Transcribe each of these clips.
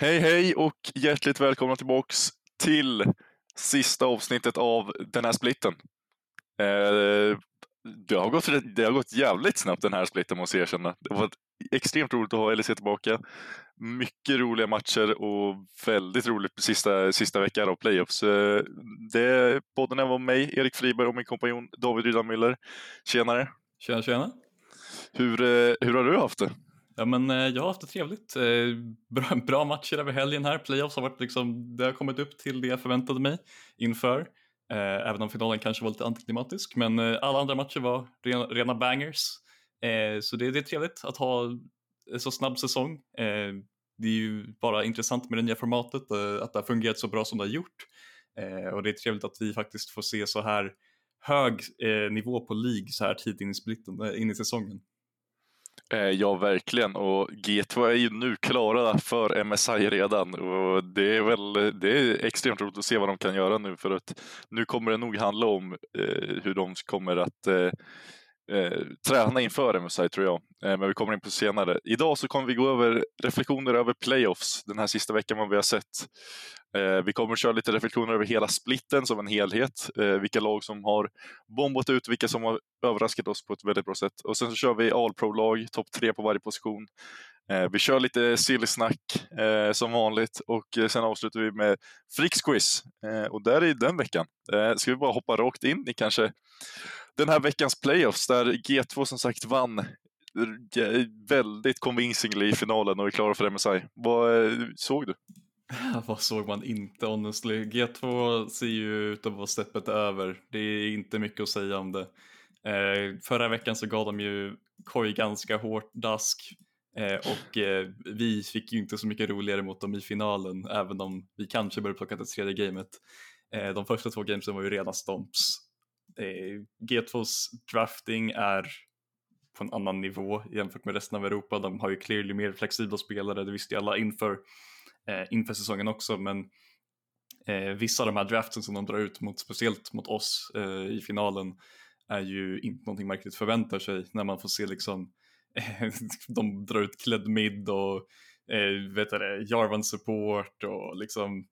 Hej hej och hjärtligt välkomna tillbaks till sista avsnittet av den här splitten. Eh, det, har gått, det har gått jävligt snabbt den här splitten måste jag erkänna. Det var extremt roligt att ha LEC tillbaka. Mycket roliga matcher och väldigt roligt sista, sista veckan av playoffs. Eh, det, podden var mig, Erik Friberg och min kompanjon David Rydan Tjenare! Tjena tjena! Hur, eh, hur har du haft det? Ja, men, eh, jag har haft det trevligt. Eh, bra, bra matcher över helgen här. Playoffs har varit liksom, det har kommit upp till det jag förväntade mig inför. Eh, även om finalen kanske var lite antiklimatisk. Men alla andra matcher var rena, rena bangers. Så det, det är trevligt att ha en så snabb säsong. Det är ju bara intressant med det nya formatet, att det har fungerat så bra som det har gjort. Och det är trevligt att vi faktiskt får se så här hög nivå på League så här tidigt in i, splitten, in i säsongen. Eh, ja, verkligen. Och G2 är ju nu klara för MSI redan och det är väl det är extremt roligt att se vad de kan göra nu för att nu kommer det nog handla om eh, hur de kommer att eh, eh, träna inför MSI tror jag. Eh, men vi kommer in på senare. Idag så kommer vi gå över reflektioner över playoffs den här sista veckan vad vi har sett. Eh, vi kommer att köra lite reflektioner över hela splitten som en helhet. Eh, vilka lag som har bombat ut, vilka som har överraskat oss på ett väldigt bra sätt. Och sen så kör vi All Pro-lag, topp tre på varje position. Eh, vi kör lite silly snack eh, som vanligt och eh, sen avslutar vi med Frix-quiz. Eh, och där i den veckan eh, ska vi bara hoppa rakt in i kanske den här veckans playoffs där G2 som sagt vann eh, väldigt convincingly i finalen och är klara för MSI. Vad såg du? Vad såg man inte honestly? G2 ser ju ut att vara steppet över. Det är inte mycket att säga om det. Eh, förra veckan så gav de ju Koi ganska hårt dask eh, och eh, vi fick ju inte så mycket roligare mot dem i finalen även om vi kanske började plocka det tredje gamet. Eh, de första två gamesen var ju rena stomps. Eh, G2s drafting är på en annan nivå jämfört med resten av Europa. De har ju clearly mer flexibla spelare, det visste ju alla inför eh, inför säsongen också men eh, vissa av de här draftsen som de drar ut mot, speciellt mot oss eh, i finalen är ju inte någonting märkligt förväntar sig när man får se liksom de drar ut Kled Mid och eh, vet det, Jarvan support och liksom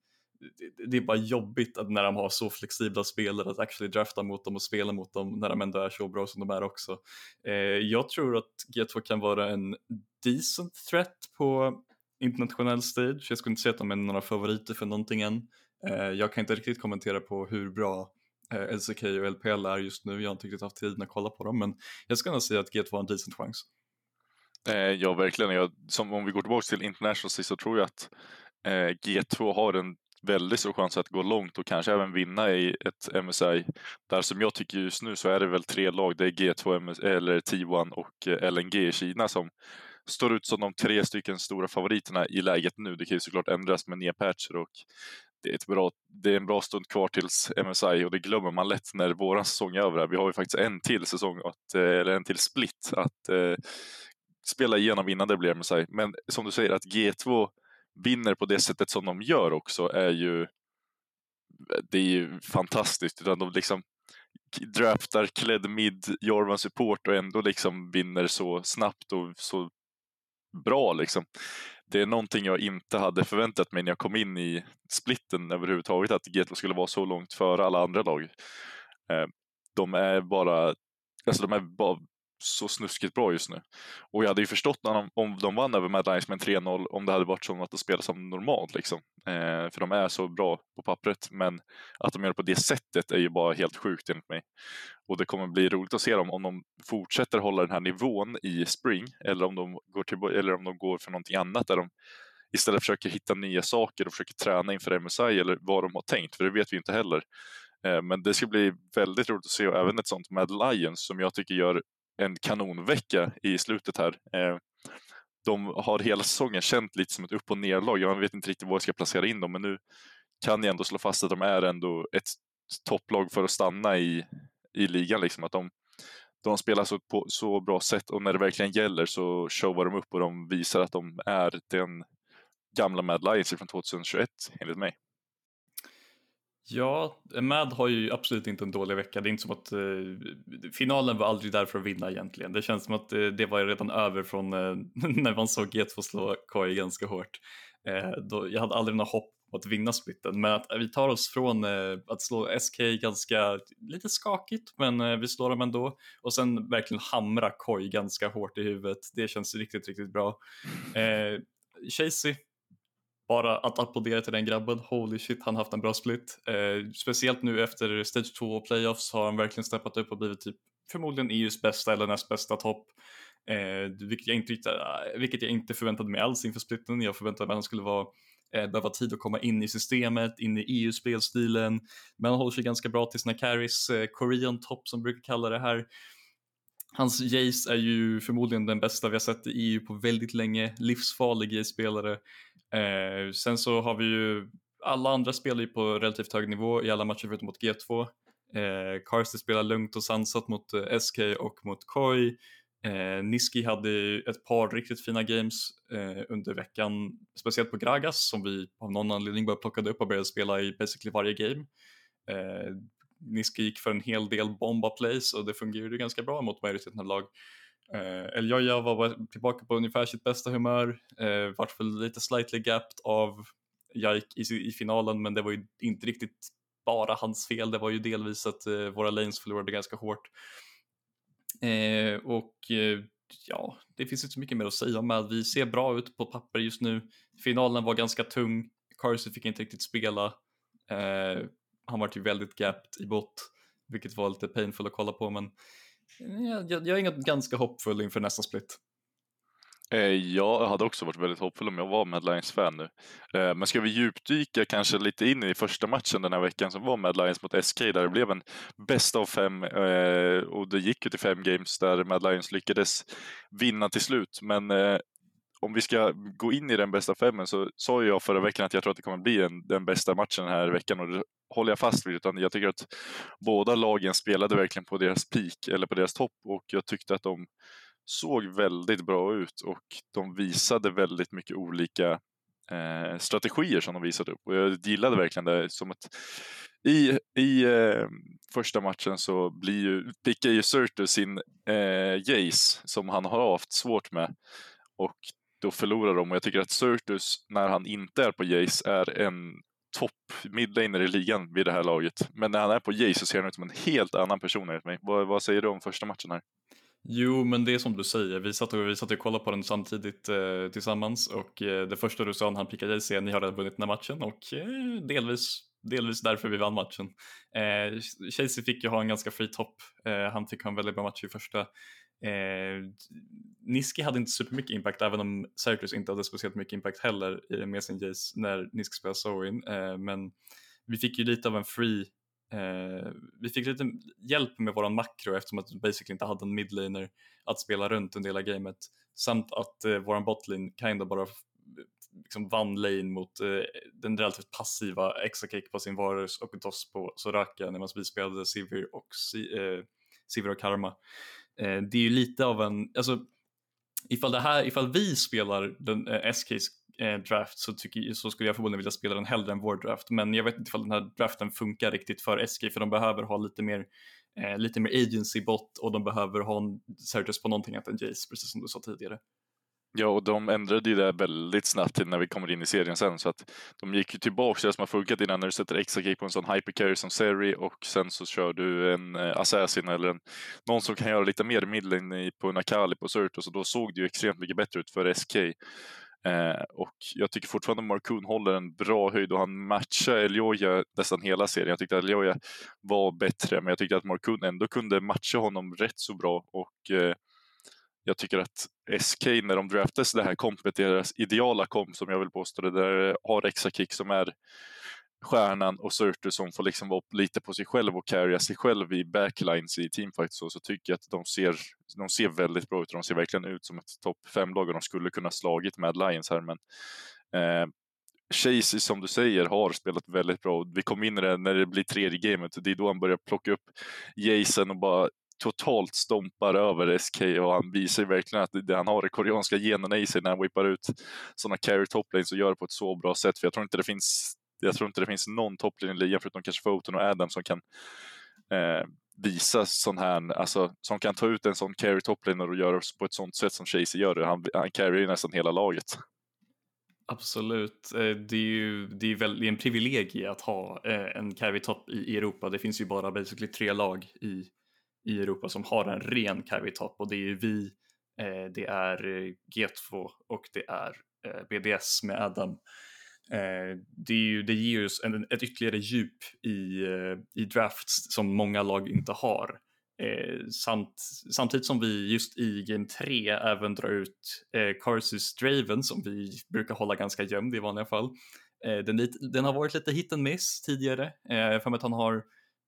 det är bara jobbigt att när de har så flexibla spelare att actually drafta mot dem och spela mot dem när de ändå är så bra som de är också. Eh, jag tror att G2 kan vara en decent threat på internationell stage. Jag skulle inte säga att de är några favoriter för någonting än. Eh, jag kan inte riktigt kommentera på hur bra eh, LCK och LPL är just nu. Jag har inte riktigt haft tiden att kolla på dem, men jag skulle nog säga att G2 har en decent chans. Eh, ja, verkligen. Jag, som, om vi går tillbaka till International så tror jag att eh, G2 har en väldigt stor chans att gå långt och kanske även vinna i ett MSI. Där som jag tycker just nu så är det väl tre lag. Det är G2, MS, eller T1 och eh, LNG i Kina som står ut som de tre stycken stora favoriterna i läget nu. Det kan ju såklart ändras med nya patcher och det är, ett bra, det är en bra stund kvar tills MSI och det glömmer man lätt när våran säsong är över. Vi har ju faktiskt en till säsong, att, eh, eller en till split att eh, spela igenom innan det blir MSI. Men som du säger, att G2 vinner på det sättet som de gör också är ju det är ju fantastiskt. Utan de liksom draftar klädd Mid, Jorvan Support och ändå liksom vinner så snabbt och så bra liksom. Det är någonting jag inte hade förväntat mig när jag kom in i splitten överhuvudtaget, att Getlo skulle vara så långt före alla andra lag. Eh, de är bara, alltså de är bara så snuskigt bra just nu. Och jag hade ju förstått om, om de vann över Mad Lions med 3-0 om det hade varit som att de spelar som normalt. Liksom. Eh, för de är så bra på pappret. Men att de gör det på det sättet är ju bara helt sjukt enligt mig. Och det kommer bli roligt att se dem om de fortsätter hålla den här nivån i Spring eller om de går, till, eller om de går för någonting annat där de istället försöker hitta nya saker och försöker träna inför MSI eller vad de har tänkt, för det vet vi inte heller. Eh, men det ska bli väldigt roligt att se och även ett sånt Mad Lions som jag tycker gör en kanonvecka i slutet här. Eh, de har hela säsongen känt lite som ett upp och nerlag. Jag vet inte riktigt var jag ska placera in dem, men nu kan jag ändå slå fast att de är ändå ett topplag för att stanna i, i ligan. Liksom. Att de, de spelar så på så bra sätt och när det verkligen gäller så showar de upp och de visar att de är den gamla Mad Lions från 2021 enligt mig. Ja, Mad har ju absolut inte en dålig vecka. Det är inte som att eh, finalen var aldrig där för att vinna egentligen. Det känns som att eh, det var redan över från eh, när man såg G2 slå Koi ganska hårt. Eh, då, jag hade aldrig några hopp om att vinna splitten, men att eh, vi tar oss från eh, att slå SK ganska, lite skakigt, men eh, vi slår dem ändå och sen verkligen hamra Koi ganska hårt i huvudet. Det känns riktigt, riktigt bra. Eh, Chasey, bara att applådera till den grabben. Holy shit, han har haft en bra split. Eh, speciellt nu efter Stage 2 playoffs har han verkligen steppat upp och blivit typ förmodligen EUs bästa eller näst bästa topp. Eh, vilket, jag inte, eh, vilket jag inte förväntade mig alls inför splitten. Jag förväntade mig att han skulle vara eh, behöva tid att komma in i systemet, in i EU-spelstilen. Men han håller sig ganska bra till sina carries, eh, Korean top som brukar kalla det här. Hans Jace är ju förmodligen den bästa vi har sett i EU på väldigt länge, livsfarlig Jace-spelare. Eh, sen så har vi ju, alla andra spelar ju på relativt hög nivå i alla matcher förutom mot G2. Eh, Karsti spelar lugnt och sansat mot eh, SK och mot Koi. Eh, Niski hade ett par riktigt fina games eh, under veckan, speciellt på Gragas som vi av någon anledning bara plockade upp och började spela i basically varje game. Eh, Niski gick för en hel del bomba plays och det fungerade ganska bra mot majoriteten av lag. Eh, Eljoja var tillbaka på ungefär sitt bästa humör, eh, vart väl lite slightly gapped av Jaik i, i finalen men det var ju inte riktigt bara hans fel, det var ju delvis att eh, våra lanes förlorade ganska hårt. Eh, och eh, ja, det finns inte så mycket mer att säga om att vi ser bra ut på papper just nu. Finalen var ganska tung, Carson fick inte riktigt spela. Eh, han var ju väldigt gapped i bott, vilket var lite painful att kolla på, men jag, jag, jag är ganska hoppfull inför nästa split. Eh, jag hade också varit väldigt hoppfull om jag var Mad Lions-fan nu. Eh, men ska vi djupdyka kanske lite in i första matchen den här veckan som var Mad Lions mot SK där det blev en bäst av fem eh, och det gick ju till fem games där Mad Lions lyckades vinna till slut. Men om vi ska gå in i den bästa femmen så sa jag förra veckan att jag tror att det kommer bli den, den bästa matchen den här veckan och det håller jag fast vid. Utan jag tycker att båda lagen spelade verkligen på deras peak eller på deras topp och jag tyckte att de såg väldigt bra ut och de visade väldigt mycket olika eh, strategier som de visade upp. Och jag gillade verkligen det som att i, i eh, första matchen så blir ju, pickar ju Surtur sin eh, Jace som han har haft svårt med och då förlorar de och jag tycker att Surtus när han inte är på Jace är en topp midlaner i ligan vid det här laget. Men när han är på Jace så ser han ut som en helt annan person enligt mig. Vad, vad säger du om första matchen här? Jo, men det är som du säger. Vi satt och, vi satt och kollade på den samtidigt eh, tillsammans och eh, det första du sa när han pickade Jace är ni har redan vunnit den här matchen och eh, delvis, delvis därför vi vann matchen. Eh, Chasey fick ju ha en ganska fri topp. Eh, han fick ha en väldigt bra match i första. Eh, Niski hade inte supermycket impact även om Certus inte hade speciellt mycket impact heller med sin Jace när Niski spelade Sowin. Eh, men vi fick ju lite av en free Eh, vi fick lite hjälp med våran makro eftersom att vi basically inte hade en midlaner att spela runt en del av gamet. Samt att eh, våran botlane kinda bara liksom vann lane mot eh, den relativt passiva extra-kick på sin Varus och DOS på Soraka medan vi spelade Sivir och, eh, Sivir och Karma. Eh, det är ju lite av en, alltså ifall, det här, ifall vi spelar den eh, SKs eh, draft så, tycker, så skulle jag förmodligen vilja spela den hellre än vår draft. Men jag vet inte ifall den här draften funkar riktigt för SK för de behöver ha lite mer, eh, lite mer agency bot och de behöver ha en Certus på någonting annat än Jace, precis som du sa tidigare. Ja, och de ändrade ju det väldigt snabbt till när vi kommer in i serien sen. Så att de gick ju tillbaka till det som har funkat innan när du sätter extra kick på en sån hypercarry som Seri och sen så kör du en eh, assassin eller en, någon som kan göra lite mer midlane på en Akali på Certus och då såg det ju extremt mycket bättre ut för SK. Eh, och jag tycker fortfarande Markoon håller en bra höjd och han matchar Elioja nästan hela serien. Jag tyckte att Elioja var bättre, men jag tyckte att Markoon ändå kunde matcha honom rätt så bra och eh, jag tycker att SK när de draftades det här kompet, deras ideala komp som jag vill påstå det, där har extra kick som är stjärnan och Surtur som får liksom vara lite på sig själv och carrya sig själv i backlines i teamfight så, så tycker jag att de ser, de ser väldigt bra ut och de ser verkligen ut som ett topp 5-lag och de skulle kunna slagit med Lions här men eh, Chase, som du säger har spelat väldigt bra. Vi kom in i det när det blir tredje gamet. Det är då han börjar plocka upp Jason och bara totalt stompar över SK och han visar verkligen att det, han har de koreanska generna i sig när han whippar ut sådana carry toplanes och gör det på ett så bra sätt. För jag tror inte det finns, jag tror inte det finns någon toplane i ligan förutom kanske Foton och Adam som kan eh, visa sån här, alltså som kan ta ut en sån carry toplane och göra på ett sånt sätt som Chasey gör det. Han, han carryar ju nästan hela laget. Absolut. Eh, det är ju det är väl, det är en privilegie att ha eh, en carry top i Europa. Det finns ju bara basically tre lag i, i Europa som har en ren carry och det är ju vi, eh, det är eh, G2 och det är eh, BDS med Adam. Eh, det, är ju, det ger oss en, ett ytterligare djup i, i drafts som många lag inte har. Eh, samt, samtidigt som vi just i Game 3 även drar ut eh, Carsus Draven som vi brukar hålla ganska gömd i vanliga fall. Eh, den, den, har varit lite hit and miss tidigare, eh, för att han har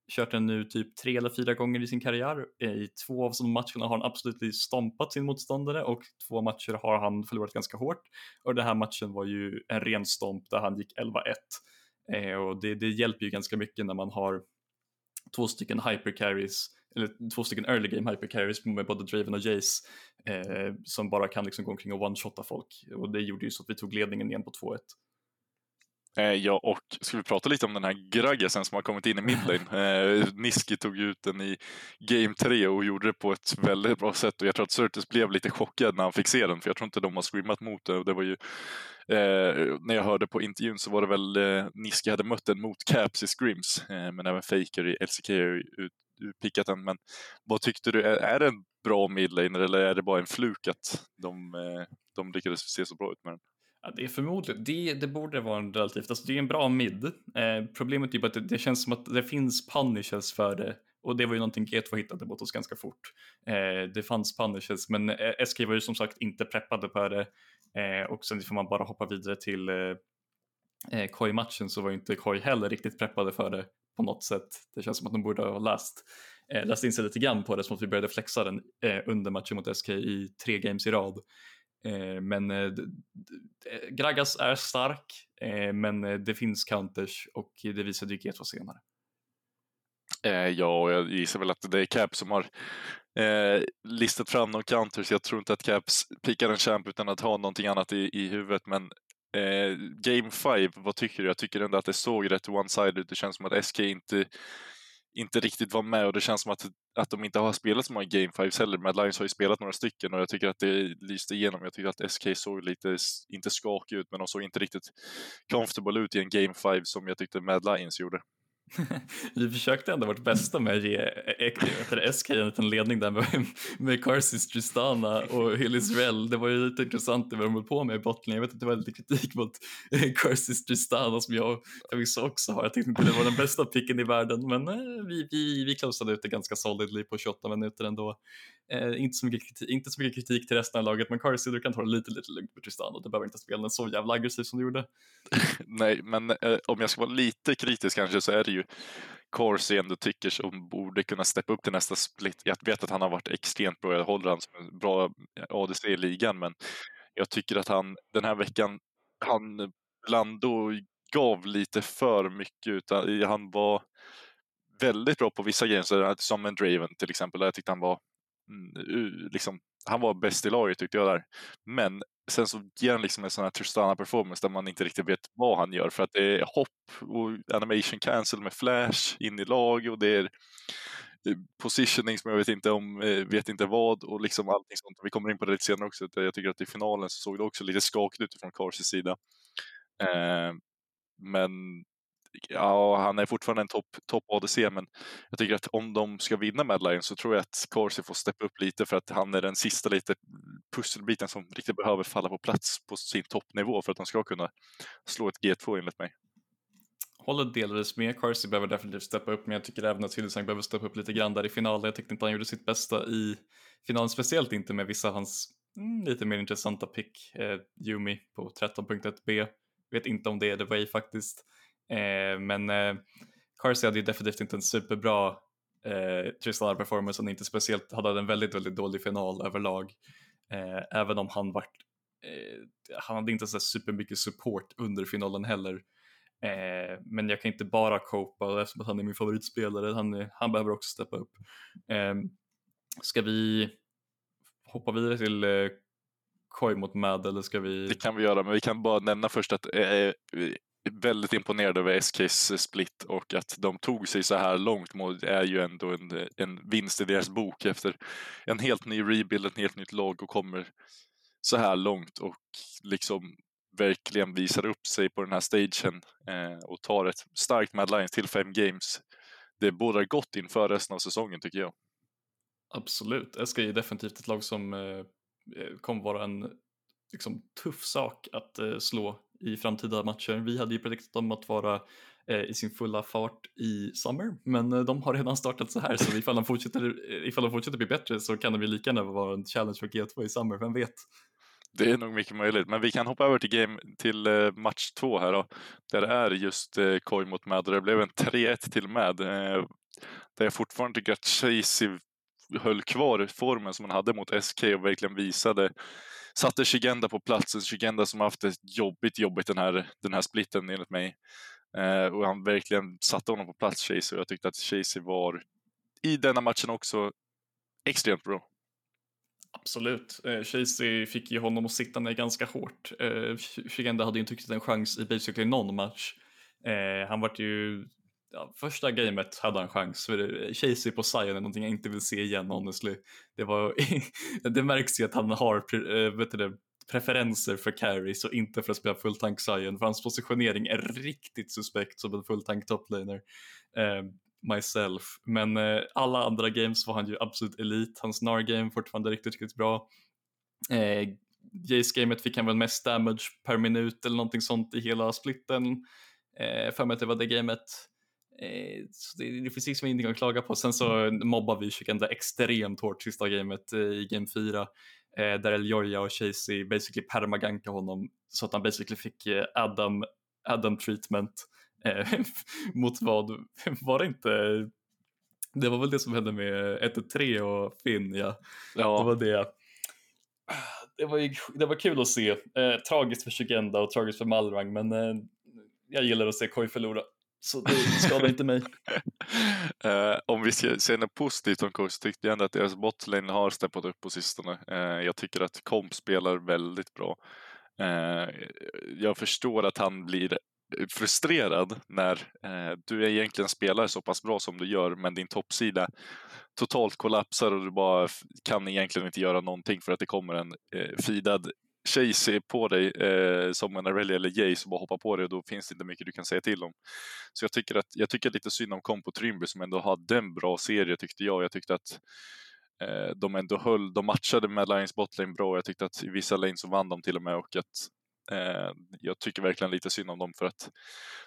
kört den nu typ tre eller fyra gånger i sin karriär. Eh, I två av de matcherna har han absolut stompat sin motståndare och två matcher har han förlorat ganska hårt. Och den här matchen var ju en ren stomp där han gick 11-1. Eh, och det, det hjälper ju ganska mycket när man har två stycken hypercarries eller två stycken early game hypercarries med både Draven och Jace eh, som bara kan liksom gå omkring och one-shotta folk och det gjorde ju så att vi tog ledningen igen på 2-1. Eh, ja, och ska vi prata lite om den här Graggesen som har kommit in i midlane. Eh, Niski tog ut den i Game 3 och gjorde det på ett väldigt bra sätt och jag tror att Surtus blev lite chockad när han fick se den för jag tror inte de har screamat mot det. Och det var ju, eh, när jag hörde på intervjun så var det väl eh, Niski hade mött den mot Caps i Scrims eh, men även Faker i LCK har pickat den. Men vad tyckte du, är, är det en bra midlaner eller är det bara en fluk att de, eh, de lyckades se så bra ut med den? Ja, det är förmodligen, det, det borde vara en relativt, alltså det är en bra mid. Eh, problemet är bara att det, det, känns som att det finns punishes för det och det var ju någonting G2 hittade mot oss ganska fort. Eh, det fanns punishes men eh, SK var ju som sagt inte preppade på det eh, och sen får man bara hoppa vidare till eh, eh Koi-matchen så var ju inte Koi heller riktigt preppade för det på något sätt. Det känns som att de borde ha läst, eh, läst in sig lite grann på det som att vi började flexa den eh, under matchen mot SK i tre games i rad. Eh, men eh, eh, Gragas är stark, eh, men eh, det finns counters och det visade ju G2 senare. Eh, ja, jag gissar väl att det är Cap som har eh, listat fram några counters. Jag tror inte att Caps pikar en champ utan att ha någonting annat i, i huvudet, men Eh, Game 5, vad tycker du? Jag tycker ändå att det såg rätt one-sided ut. Det känns som att SK inte, inte riktigt var med och det känns som att, att de inte har spelat så många Game 5 heller. Mad Lions har ju spelat några stycken och jag tycker att det lyste igenom. Jag tycker att SK såg lite, inte skakig ut, men de såg inte riktigt comfortable ut i en Game 5 som jag tyckte Mad Lions gjorde. vi försökte ändå vårt bästa med att ge SK en liten ledning där med, med Carsis Tristana och Hillisrell. Det var ju lite intressant det de höll på med i botten. Jag vet att det var lite kritik mot Carsis Tristana som jag förvisso också har. Jag tyckte inte det var den bästa picken i världen men eh, vi, vi, vi closade ut det ganska solidly på 28 minuter ändå. Eh, inte, så mycket kritik, inte så mycket kritik till resten av laget men Carsi du kan ta det lite, lite lugnt med Tristana. Du behöver inte spela den så jävla aggressiv som du gjorde. Nej, men eh, om jag ska vara lite kritisk kanske så är det ju Corsi ändå tycker som borde kunna steppa upp till nästa split. Jag vet att han har varit extremt bra, jag håller han som en bra ADC i ligan, men jag tycker att han den här veckan, han Lando gav lite för mycket, utan han var väldigt bra på vissa grejer, som en Draven till exempel, där jag tyckte han var mm, liksom, han var bäst i laget tyckte jag där. Men sen så ger han liksom en sån här Tristana performance där man inte riktigt vet vad han gör för att det är hopp och animation cancel med flash in i lag och det är eh, positioning som jag vet inte om, eh, vet inte vad och liksom allting sånt. Vi kommer in på det lite senare också. Jag tycker att i finalen så såg det också lite skakigt ut från Carses sida. Eh, men ja, han är fortfarande en topp top ADC, men jag tycker att om de ska vinna Medline så tror jag att Corsi får steppa upp lite för att han är den sista lite pusselbiten som riktigt behöver falla på plats på sin toppnivå för att de ska kunna slå ett G2 enligt mig. Håller delvis med, Corsi behöver definitivt steppa upp, men jag tycker även att Hildesang behöver steppa upp lite grann där i finalen. Jag tyckte inte han gjorde sitt bästa i finalen, speciellt inte med vissa av hans mm, lite mer intressanta pick. Eh, Yumi på 13.1 B. Vet inte om det är the way faktiskt. Eh, men eh, Carsey hade ju definitivt inte en superbra eh, Tristan performance Han inte speciellt, hade en väldigt, väldigt dålig final överlag. Eh, även om han vart, eh, han hade inte så supermycket support under finalen heller. Eh, men jag kan inte bara copa eftersom han är min favoritspelare, han, han behöver också steppa upp. Eh, ska vi hoppa vidare till eh, Koi mot Mad eller ska vi? Det kan vi göra, men vi kan bara nämna först att eh, eh väldigt imponerad över SKs split och att de tog sig så här långt är ju ändå en, en vinst i deras bok efter en helt ny rebuild, ett helt nytt lag och kommer så här långt och liksom verkligen visar upp sig på den här stagen eh, och tar ett starkt Mad Lions till fem games. Det bådar gott inför resten av säsongen tycker jag. Absolut, SK är definitivt ett lag som eh, eh, kommer vara en liksom, tuff sak att eh, slå i framtida matcher. Vi hade ju prediktat dem att vara eh, i sin fulla fart i Summer, men eh, de har redan startat så här så ifall de, fortsätter, eh, ifall de fortsätter bli bättre så kan de ju lika gärna vara en challenge för G2 i Summer, vem vet? Det är nog mycket möjligt, men vi kan hoppa över till, game, till eh, match två här då, där det är just eh, Koi mot Mad och det blev en 3-1 till Mad. Eh, där jag fortfarande tycker att Chasey höll kvar formen som han hade mot SK och verkligen visade satte Shigenda på platsen. Shigenda som haft det jobbigt, jobbigt den här, den här splitten enligt mig. Eh, och han verkligen satte honom på plats, Chasey. Och jag tyckte att Chasey var i denna matchen också extremt bra. Absolut. Eh, Chasey fick ju honom att sitta ner ganska hårt. Eh, Shigenda hade ju inte riktigt en chans i basically någon match. Eh, han vart ju ja, första gamet hade han chans. För eh, Chasey på Zion är någonting jag inte vill se igen honestly. Det, var, det märks ju att han har eh, vet du, preferenser för carries och inte för att spela full tank Zion. För hans positionering är riktigt suspekt som en full tank toplaner. Eh, myself. Men eh, alla andra games var han ju absolut elit. Hans NAR game fortfarande riktigt, riktigt bra. Eh, Jace-gamet fick han väl mest damage per minut eller någonting sånt i hela splitten. Eh, för mig att det var det gamet. Eh, så det, det finns liksom ingenting att klaga på. Sen så mobbar vi Shikenda extremt hårt sista gamet eh, i game 4 eh, där Eljoja och Chasey basically permagankade honom så att han basically fick Adam, Adam treatment mot vad, var det inte det var väl det som hände med 1-3 och Finn ja. ja. Det var det. Det var, ju, det var kul att se. Eh, tragiskt för Shigenda och tragiskt för Malrang men eh, jag gillar att se Koi förlora. Så det skadar inte mig. uh, om vi ska se något positivt om Coach så tyckte jag ändå att deras botlane har steppat upp på sistone. Uh, jag tycker att Komp spelar väldigt bra. Uh, jag förstår att han blir frustrerad när du egentligen spelar så pass bra som du gör men din toppsida totalt kollapsar och du bara kan egentligen inte göra någonting för att det kommer en eh, tjej ser på dig eh, som en Arelli eller Jay som bara hoppar på dig och då finns det inte mycket du kan säga till om. Så jag tycker, att, jag tycker lite synd om Compo Trimby som ändå hade en bra serie tyckte jag. Jag tyckte att eh, de ändå höll, de matchade med Lions botlane bra. Jag tyckte att i vissa lanes så vann de till och med och att eh, jag tycker verkligen lite synd om dem för att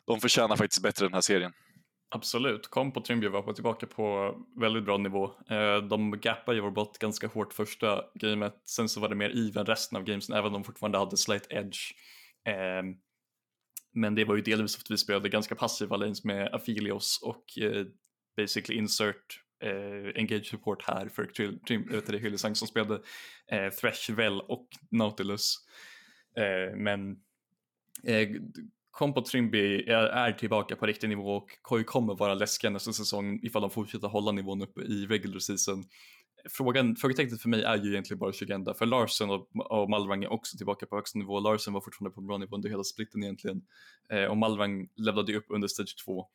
de förtjänar faktiskt bättre den här serien. Absolut, kom på Trimby var på tillbaka på väldigt bra nivå. Eh, de gappade ju vår bot ganska hårt första gamet, sen så var det mer even resten av gamesen även om de fortfarande hade slight edge. Ehm, men det var ju delvis för att vi spelade ganska passiva lanes med Aphelios och eh, basically insert eh, engage support här för Hyllesang Hyllisang som spelade Thresh, Well och Nautilus. Men Kompo Trimby är, är, tillbaka på riktig nivå och Koi kommer vara läskiga nästa säsong ifall de fortsätter hålla nivån uppe i regular season. Frågan, frågetecknet för mig är ju egentligen bara Shugenda, för Larsen och, och Malrang är också tillbaka på högsta nivå. Larsen var fortfarande på bra nivå under hela splitten egentligen eh, och Malrang levlade upp under stage 2.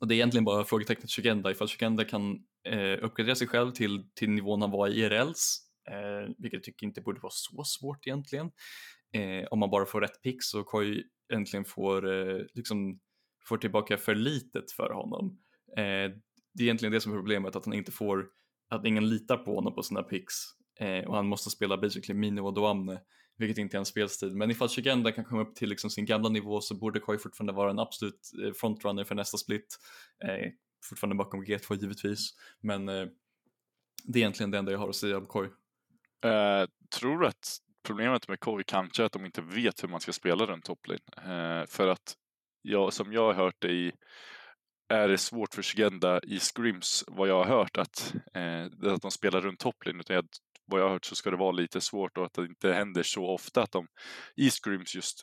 Och det är egentligen bara frågetecknet Shugenda, ifall Shugenda kan eh, uppgradera sig själv till, till nivån han var i IRLs, eh, vilket jag tycker inte borde vara så svårt egentligen. Eh, om man bara får rätt pick så Koi äntligen får, eh, liksom, får tillbaka för litet för honom. Eh, det är egentligen det som är problemet, att han inte får, att ingen litar på honom på sina picks eh, och han måste spela basically Mino och Doamne, vilket inte är en spelstil. Men ifall Chigenda kan komma upp till liksom sin gamla nivå så borde Koi fortfarande vara en absolut eh, frontrunner för nästa split. Eh, fortfarande bakom G2 givetvis, men eh, det är egentligen det enda jag har att säga om Koi. Uh, tror du att problemet med Koi kanske är att de inte vet hur man ska spela runt toplane. Eh, för att jag, som jag har hört det i är det svårt för Shigenda i scrims vad jag har hört att, eh, att de spelar runt toplane utan jag, vad jag har hört så ska det vara lite svårt och att det inte händer så ofta att de i scrims just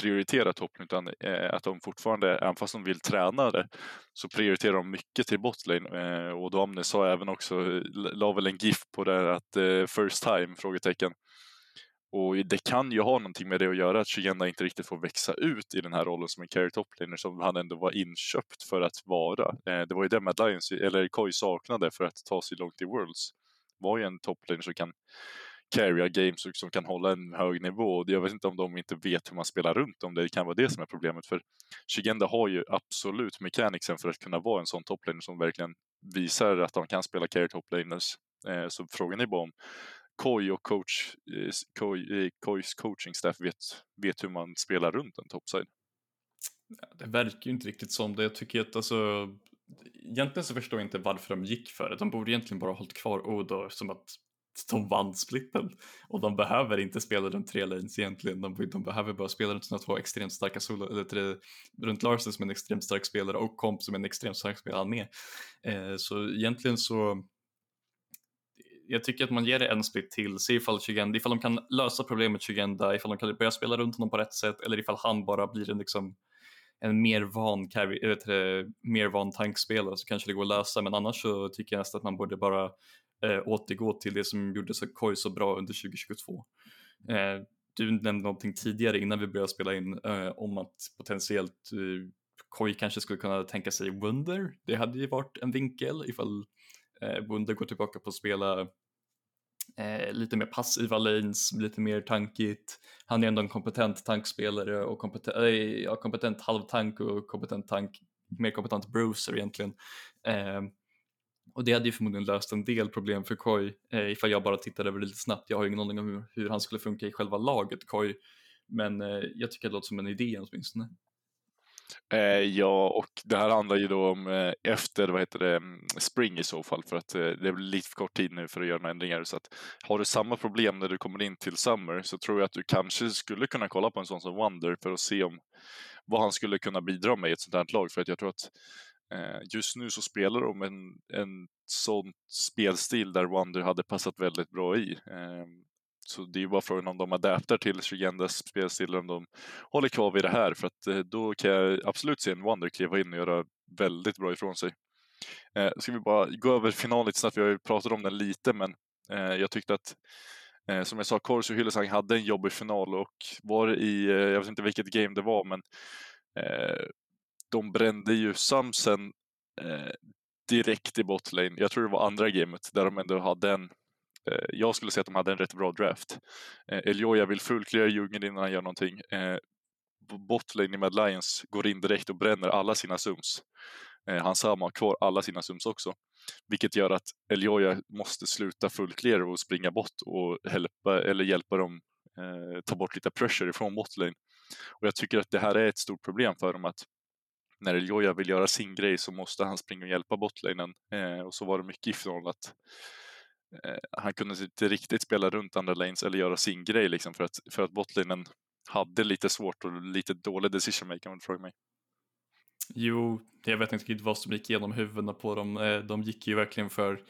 prioriterar toplane utan eh, att de fortfarande, även fast de vill träna det, så prioriterar de mycket till botlane eh, och Domne sa även också, eh, la väl en GIF på det att eh, first time? frågetecken och det kan ju ha någonting med det att göra att Shigenda inte riktigt får växa ut i den här rollen som en carry toplaner som han ändå var inköpt för att vara. Eh, det var ju det Mad Lions, eller Koi saknade för att ta sig långt i Worlds. Var ju en toplaner som kan carrya games och som kan hålla en hög nivå. Jag vet inte om de inte vet hur man spelar runt om det kan vara det som är problemet. För Shigenda har ju absolut mechanicsen för att kunna vara en sån toplaner som verkligen visar att de kan spela carry toplaners. Eh, så frågan är bara om Koi och coach, eh, Koi, Kois eh, coaching staff vet, vet hur man spelar runt en topside. Det verkar ju inte riktigt som det. Jag tycker att alltså, egentligen så förstår jag inte varför de gick för det. De borde egentligen bara hållit kvar Odo som att de vann splitten. Och de behöver inte spela runt tre lanes egentligen. De, de behöver bara spela runt sina två extremt starka solo, eller tre, runt Larsen som en extremt stark spelare och Komp som en extremt stark spelare med. Eh, så egentligen så jag tycker att man ger det en split till, se ifall Chigenda, ifall de kan lösa problemet Chigenda, ifall de kan börja spela runt honom på rätt sätt eller ifall han bara blir en liksom en mer van, carry, vet det, mer van tankspelare så kanske det går att lösa men annars så tycker jag nästan att man borde bara eh, återgå till det som gjorde Koi så bra under 2022. Eh, du nämnde någonting tidigare innan vi började spela in eh, om att potentiellt eh, Koi kanske skulle kunna tänka sig Wunder. Det hade ju varit en vinkel ifall eh, går tillbaka på att spela eh, lite mer passiva lanes, lite mer tankigt. Han är ändå en kompetent tankspelare och kompetent, äh, eh, ja, kompetent halvtank och kompetent tank, mer kompetent bruiser egentligen. Eh, och det hade ju förmodligen löst en del problem för Koi eh, ifall jag bara tittade över det lite snabbt. Jag har ju ingen aning om hur, hur han skulle funka i själva laget Koi, men eh, jag tycker det låter som en idé åtminstone. Eh, ja, och det här handlar ju då om eh, efter vad heter det, mm, spring i så fall, för att eh, det är lite för kort tid nu för att göra några ändringar. Så att har du samma problem när du kommer in till Summer så tror jag att du kanske skulle kunna kolla på en sån som Wonder för att se om vad han skulle kunna bidra med i ett sånt här lag. För att jag tror att eh, just nu så spelar de en, en sån spelstil där Wonder hade passat väldigt bra i. Ehm, så det är ju bara frågan om de adaptar till Shigendas spelstil om de håller kvar vid det här för att eh, då kan jag absolut se en Wonder kliva in och göra väldigt bra ifrån sig. Eh, ska vi bara gå över finalen lite snabbt, vi har ju pratat om den lite men eh, jag tyckte att eh, som jag sa, Kors och Hyllesang hade en jobbig final och var i, eh, jag vet inte vilket game det var men eh, de brände ju Samsen eh, direkt i botlane. Jag tror det var andra gamet där de ändå hade en Eh, jag skulle säga att de hade en rätt bra draft. Eh, Elioja vill fullklia djungeln innan han gör någonting. Eh, botlane i Mad Lions går in direkt och bränner alla sina sums. Eh, han Sama har kvar alla sina sums också. Vilket gör att Elioja måste sluta fullclear och springa bort och hjälpa, eller hjälpa dem eh, ta bort lite pressure ifrån botlane. Och jag tycker att det här är ett stort problem för dem att när Elioja vill göra sin grej så måste han springa och hjälpa botlanen. Eh, och så var det mycket ifrån att Eh, han kunde inte riktigt spela runt andra lanes eller göra sin grej liksom för att, för att botlinen hade lite svårt och lite dålig decision making om du frågar mig. Jo, jag vet inte riktigt vad som gick igenom huvudena på dem. Eh, de gick ju verkligen för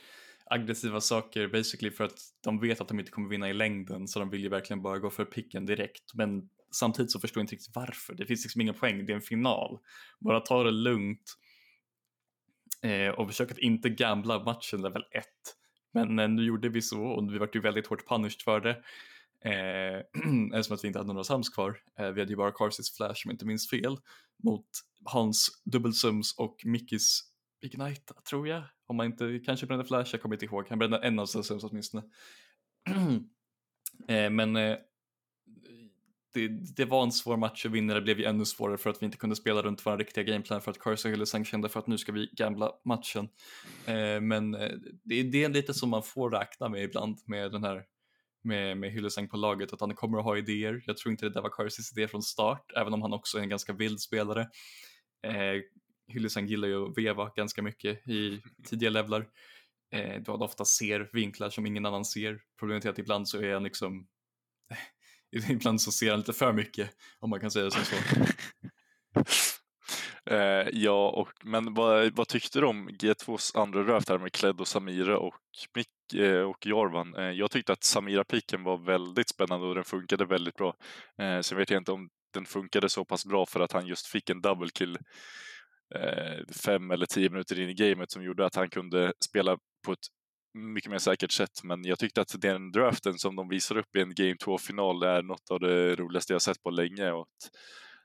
aggressiva saker basically för att de vet att de inte kommer vinna i längden så de vill ju verkligen bara gå för picken direkt. Men samtidigt så förstår jag inte riktigt varför. Det finns liksom ingen poäng, det är en final. Bara ta det lugnt eh, och försök att inte gambla matchen level 1 men eh, nu gjorde vi så och vi vart ju väldigt hårt punished för det. Eh, eftersom att vi inte hade några sams kvar. Eh, vi hade ju bara Carsis Flash om jag inte minns fel mot Hans Dubbelsums och Mickis Ignite tror jag. Om man inte kanske brände Flash, jag kommer inte ihåg. Han brände en av sina sums åtminstone. eh, men eh, det, det, var en svår match att vinna, det blev ju ännu svårare för att vi inte kunde spela runt vår riktiga gameplan för att Curse och Hylesang kände för att nu ska vi gambla matchen. Eh, men det, det, är lite som man får räkna med ibland med den här med, med Hylesang på laget, att han kommer att ha idéer. Jag tror inte det där var Curses idé från start, även om han också är en ganska vild spelare. Eh, Hylesang gillar ju att veva ganska mycket i tidiga levlar. Eh, då han ofta ser vinklar som ingen annan ser. Problemet är att ibland så är han liksom eh, ibland så ser han lite för mycket, om man kan säga som så. eh, ja, och, men vad, vad tyckte du om G2s andra draft här med Kled och Samira och Mick eh, och Jarvan? Eh, jag tyckte att Samira-piken var väldigt spännande och den funkade väldigt bra. Eh, sen vet jag inte om den funkade så pass bra för att han just fick en double kill eh, fem eller tio minuter in i gamet som gjorde att han kunde spela på ett mycket mer säkert sätt. Men jag tyckte att den draften som de visar upp i en Game 2-final är något av det roligaste jag sett på länge. Och att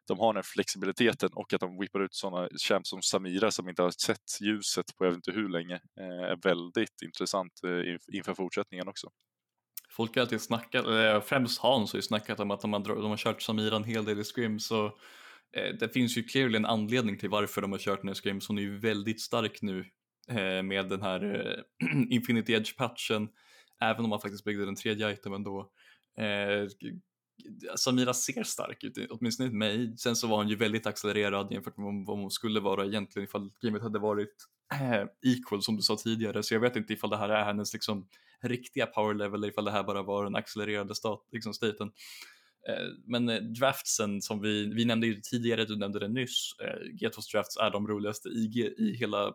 de har den flexibiliteten och att de whippar ut sådana champs som Samira som inte har sett ljuset på jag vet inte hur länge eh, är väldigt intressant eh, inför fortsättningen också. folk har alltid snackat, främst Hans har ju snackat om att de har, de har kört Samira en hel del i Scrim så eh, det finns ju clearly en anledning till varför de har kört den här Scrim. Hon är ju väldigt stark nu Eh, med den här eh, Infinity Edge-patchen, även om man faktiskt byggde den tredje itemen då. Eh, Samira ser stark ut, åtminstone inte mig. Sen så var hon ju väldigt accelererad jämfört med vad hon skulle vara egentligen ifall gamet hade varit äh, equal som du sa tidigare. Så jag vet inte ifall det här är hennes liksom riktiga power level eller ifall det här bara var den accelererade stat, liksom staten. Men draftsen som vi, vi nämnde ju tidigare, du nämnde det nyss, eh, Getos drafts är de roligaste IG i hela,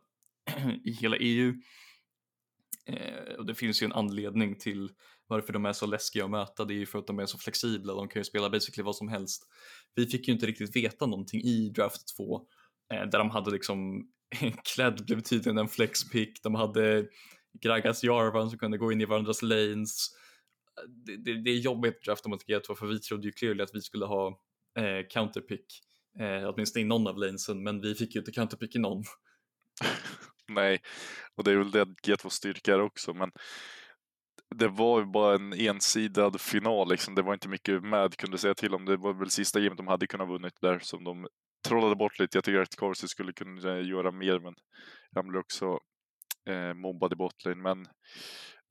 i hela EU. Eh, och det finns ju en anledning till varför de är så läskiga att möta, det är ju för att de är så flexibla, de kan ju spela basically vad som helst. Vi fick ju inte riktigt veta någonting i draft 2 eh, där de hade liksom Kledd blev tydligen en flexpick, de hade Gragas Jarvan som kunde gå in i varandras lanes. Det, det, det är jobbigt draft om mot G2 för vi trodde ju clearly att vi skulle ha eh, counterpick, eh, åtminstone i någon av lanesen, men vi fick ju inte counterpick i någon. Nej, och det är väl det G2 styrka är också, men det var ju bara en ensidad final liksom. Det var inte mycket Mad kunde säga till om. Det var väl sista gamet de hade kunnat vunnit där som de trollade bort lite. Jag tycker att Corsi skulle kunna göra mer, men han blev också eh, mobbad i botlane. Men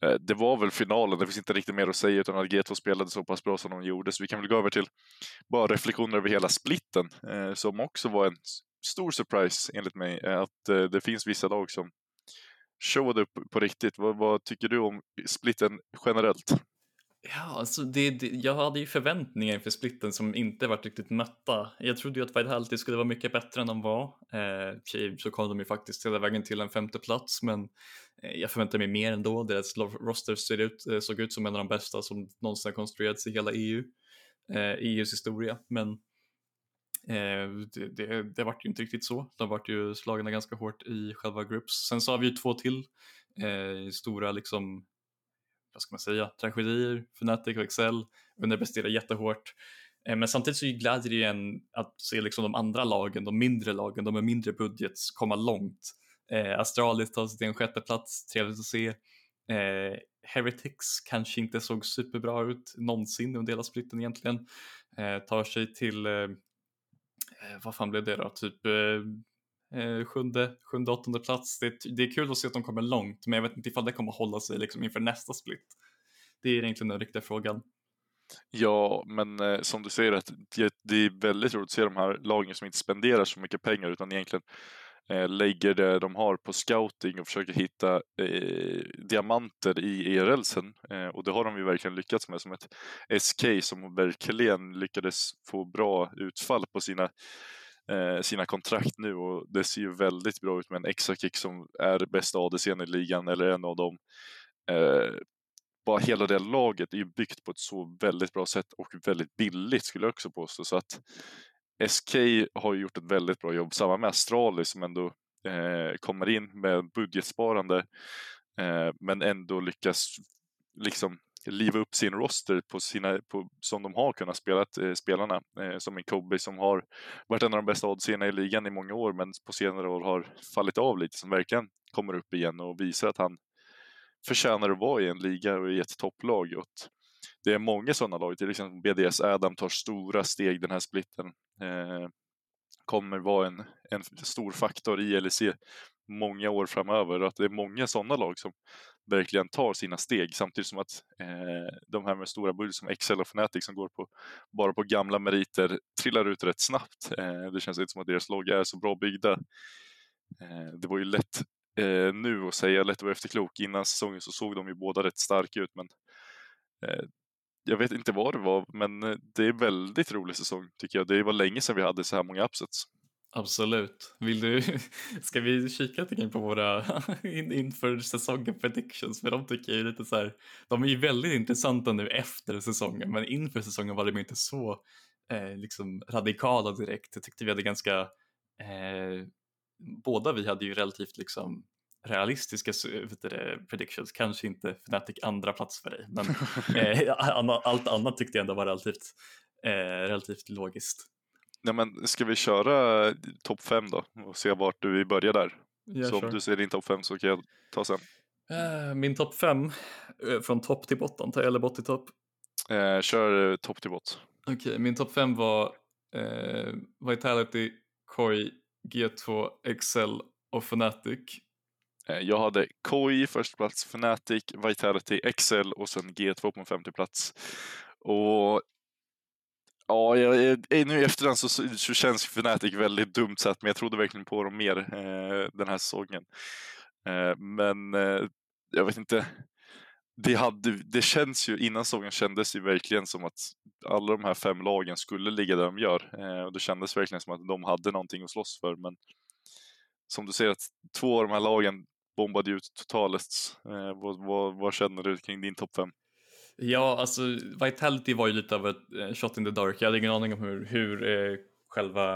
eh, det var väl finalen. Det finns inte riktigt mer att säga utan att G2 spelade så pass bra som de gjorde. Så vi kan väl gå över till bara reflektioner över hela splitten eh, som också var en stor surprise enligt mig. Att eh, det finns vissa lag som showade upp på riktigt. Vad, vad tycker du om splitten generellt? Ja, alltså det, det, jag hade ju förväntningar inför splitten som inte varit riktigt mötta. Jag trodde ju att Vitality skulle vara mycket bättre än de var. Eh, så kom de ju faktiskt hela vägen till en femte plats, men eh, jag förväntade mig mer ändå. Deras roster ser ut, eh, såg ut som en av de bästa som någonsin har konstruerats i hela EU, eh, EUs historia. Men eh, Eh, det, det, det vart ju inte riktigt så. De vart ju slagna ganska hårt i själva groups. Sen så har vi ju två till eh, stora liksom vad ska man säga, tragedier, Fnatic och Excel underpresterar jättehårt. Eh, men samtidigt så glädjer det en att se liksom de andra lagen, de mindre lagen, de med mindre budgets komma långt. Eh, Astralis tar sig till en sjätte plats, trevligt att se. Eh, Heretics kanske inte såg superbra ut någonsin under hela splitten egentligen. Eh, tar sig till, eh Eh, vad fan blev det då, typ eh, eh sjunde, sjunde, åttonde plats. Det, det, är kul att se att de kommer långt, men jag vet inte ifall det kommer hålla sig liksom inför nästa split. Det är egentligen den riktiga frågan. Ja, men eh, som du säger, att det, det, är väldigt roligt att se de här lagen som inte spenderar så mycket pengar utan egentligen Eh, lägger det de har på scouting och försöker hitta eh, diamanter i ERLsen. Eh, och det har de ju verkligen lyckats med som ett SK som verkligen lyckades få bra utfall på sina eh, sina kontrakt nu och det ser ju väldigt bra ut med en Exakick som är bästa ADCn i ligan eller en av dem. Eh, bara hela det laget är ju byggt på ett så väldigt bra sätt och väldigt billigt skulle jag också påstå. Så att SK har ju gjort ett väldigt bra jobb, samma med Astralis som ändå eh, kommer in med budgetsparande eh, men ändå lyckas liksom liva upp sin roster på sina, på, som de har kunnat spela, eh, spelarna. Eh, som en Kobe som har varit en av de bästa oddserna i ligan i många år men på senare år har fallit av lite, som verkligen kommer upp igen och visar att han förtjänar att vara i en liga och i ett topplag. Och det är många sådana lag, till exempel BDS Adam tar stora steg den här splitten. Eh, kommer vara en, en stor faktor i LEC många år framöver och att det är många sådana lag som verkligen tar sina steg samtidigt som att eh, de här med stora budget som Excel och Fnatic som går på bara på gamla meriter trillar ut rätt snabbt. Eh, det känns inte som att deras lag är så bra byggda. Eh, det var ju lätt eh, nu att säga, lätt att vara efterklok. Innan säsongen så såg de ju båda rätt starka ut men eh, jag vet inte vad det var, men eh, det är väldigt rolig säsong tycker jag. Det var länge sedan vi hade så här många upsets. Absolut. Vill du, ska vi kika lite på våra in, inför säsongen predictions? För de tycker jag är lite så här, de är ju väldigt intressanta nu efter säsongen, men inför säsongen var de inte så eh, liksom radikala direkt. Jag tyckte vi hade ganska, eh, båda vi hade ju relativt liksom realistiska det, predictions, kanske inte Fnatic andra plats för dig, men eh, allt annat tyckte jag ändå var relativt, eh, relativt logiskt. Nej, men ska vi köra topp fem då och se vart du börjar där? Yeah, så sure. om du ser din topp fem så kan jag ta sen. Uh, min topp fem, uh, från topp till botten, eller bot till topp? Kör topp till bot. Okej, okay, min topp fem var Vitality, Koi, G2, Excel och Fnatic. Eh, jag hade Koi först plats, Fnatic, Vitality, Excel och sen G2 på en femte plats. Och Ja, jag, eh, nu i efterhand så, så känns Fnatic väldigt dumt sett, men jag trodde verkligen på dem mer eh, den här säsongen. Eh, men eh, jag vet inte. Det, hade, det känns ju, innan säsongen kändes det verkligen som att alla de här fem lagen skulle ligga där de gör. Eh, och det kändes verkligen som att de hade någonting att slåss för. Men som du ser att två av de här lagen bombade ut totalt. Eh, vad, vad, vad känner du kring din topp 5? Ja, alltså Vitality var ju lite av ett eh, shot in the dark. Jag hade ingen aning om hur, hur eh, själva,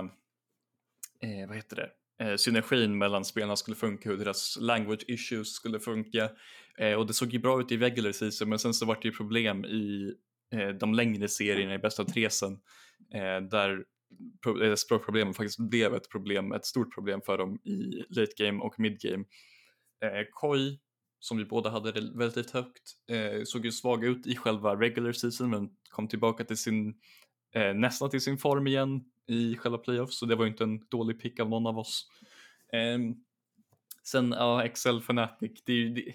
eh, vad heter det, eh, synergin mellan spelarna skulle funka, hur deras language issues skulle funka. Eh, och det såg ju bra ut i regular season, men sen så var det ju problem i eh, de längre serierna i bästa av tre sen, eh, där eh, språkproblemen faktiskt blev ett problem, ett stort problem för dem i late game och mid game. Eh, Koi som vi båda hade relativt högt, eh, såg ju svag ut i själva regular season men kom tillbaka till sin, eh, nästan till sin form igen i själva playoffs så det var ju inte en dålig pick av någon av oss. Eh, sen, ja, Excel Fanatic, det är ju det,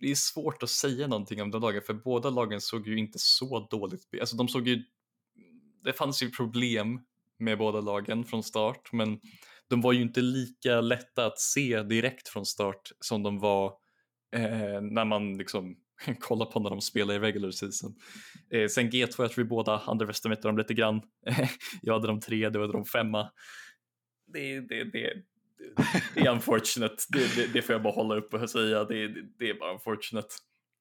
det är svårt att säga någonting om den lagen för båda lagen såg ju inte så dåligt, alltså de såg ju, det fanns ju problem med båda lagen från start men de var ju inte lika lätta att se direkt från start som de var eh, när man liksom kollar på när de spelar i regular season. Eh, sen G2, jag tror vi båda underestimatade dem lite grann. jag hade dem tre, du hade dem femma. Det, det, det, det är unfortunate, det, det, det, får jag bara hålla upp och säga, det, det är bara unfortunate.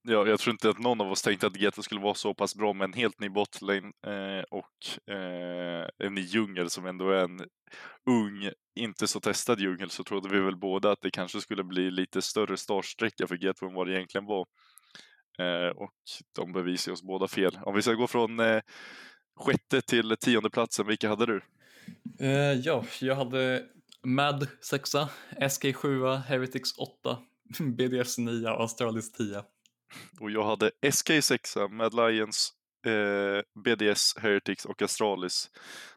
Ja, jag tror inte att någon av oss tänkte att Geta skulle vara så pass bra med en helt ny botlane eh, och eh, en ny djungel som ändå är en ung, inte så testad djungel så trodde vi väl båda att det kanske skulle bli lite större startsträcka för Geta än vad det egentligen var. Eh, och de bevisar oss båda fel. Om vi ska gå från eh, sjätte till tionde platsen, vilka hade du? Uh, ja, jag hade Mad 6, SK 7, Heretics 8, BDS 9 och Astralis 10. Och jag hade SK6, Mad Lions, eh, BDS, Heretics och Astralis.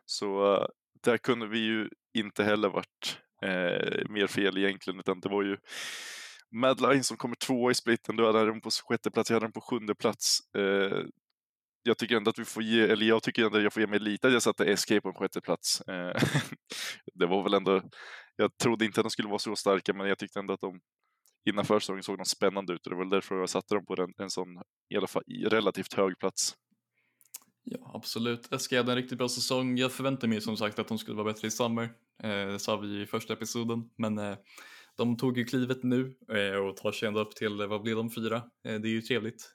Så eh, där kunde vi ju inte heller varit eh, mer fel egentligen, utan det var ju Mad Lions som kommer tvåa i splitten, du hade den på sjätte plats, jag hade den på sjunde plats. Eh, jag tycker ändå att vi får ge, eller jag tycker ändå att jag får ge mig lite att jag satte SK på en sjätte plats. Eh, det var väl ändå, jag trodde inte att de skulle vara så starka, men jag tyckte ändå att de innan försäsongen såg de spännande ut och det var därför jag satte dem på en, en sån i alla fall relativt hög plats. Ja, absolut. SK hade en riktigt bra säsong. Jag förväntade mig som sagt att de skulle vara bättre i sommar, Eh, det sa vi i första episoden, men eh, de tog ju klivet nu eh, och tar sig ändå upp till, vad blir de, fyra? Eh, det är ju trevligt.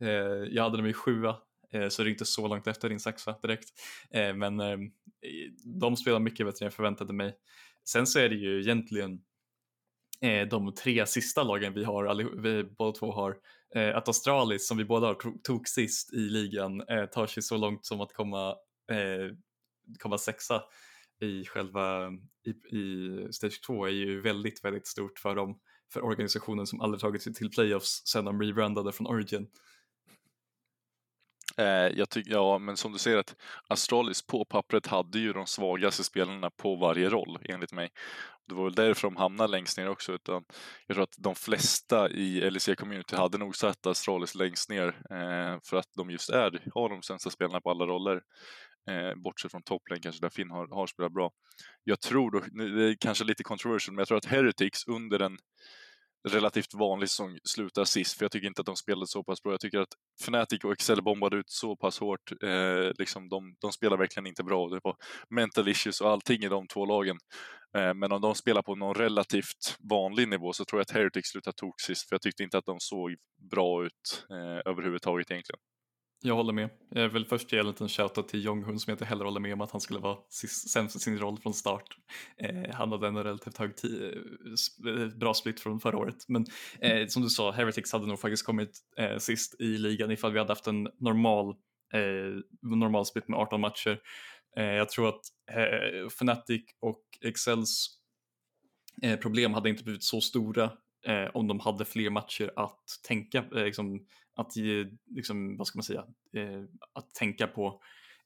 Eh, jag hade dem i sjua, eh, så det är inte så långt efter din sexa direkt. Eh, men eh, de spelar mycket bättre än jag förväntade mig. Sen så är det ju egentligen eh, de tre sista lagen vi har, vi båda två har, eh, att Australis som vi båda har tog sist i ligan eh, tar sig så långt som att komma, eh, komma sexa i själva i, i Stage 2 är ju väldigt, väldigt stort för dem, för organisationen som aldrig tagit sig till playoffs sedan de rebrandade från Origin. Eh, jag tycker, ja, men som du ser att Astralis på pappret hade ju de svagaste spelarna på varje roll enligt mig. Det var väl därför de hamnade längst ner också. Utan jag tror att de flesta i LEC-community hade nog satt Astralis längst ner eh, för att de just är, har de sämsta spelarna på alla roller. Eh, bortsett från topplane kanske, där Finn har, har spelat bra. Jag tror, då, det är kanske lite controversial, men jag tror att Heretics under den relativt vanlig säsong slutar sist, för jag tycker inte att de spelade så pass bra. Jag tycker att Fnatic och Excel bombade ut så pass hårt. Eh, liksom de, de spelar verkligen inte bra. Det var mental issues och allting i de två lagen. Eh, men om de spelar på någon relativt vanlig nivå så tror jag att Heretic slutar tok sist, för jag tyckte inte att de såg bra ut eh, överhuvudtaget egentligen. Jag håller med. Jag vill först ge en liten shoutout till Jong-Hun som jag inte heller håller med om att han skulle vara sämst i sin roll från start. Eh, han hade en relativt hög eh, bra split från förra året. Men eh, som du sa, Heretics hade nog faktiskt kommit eh, sist i ligan ifall vi hade haft en normal, eh, normal split med 18 matcher. Eh, jag tror att Fnatic och Excels problem hade inte blivit så stora eh, om de hade fler matcher att tänka, eh, liksom, att eh, liksom, vad ska man säga, eh, att tänka på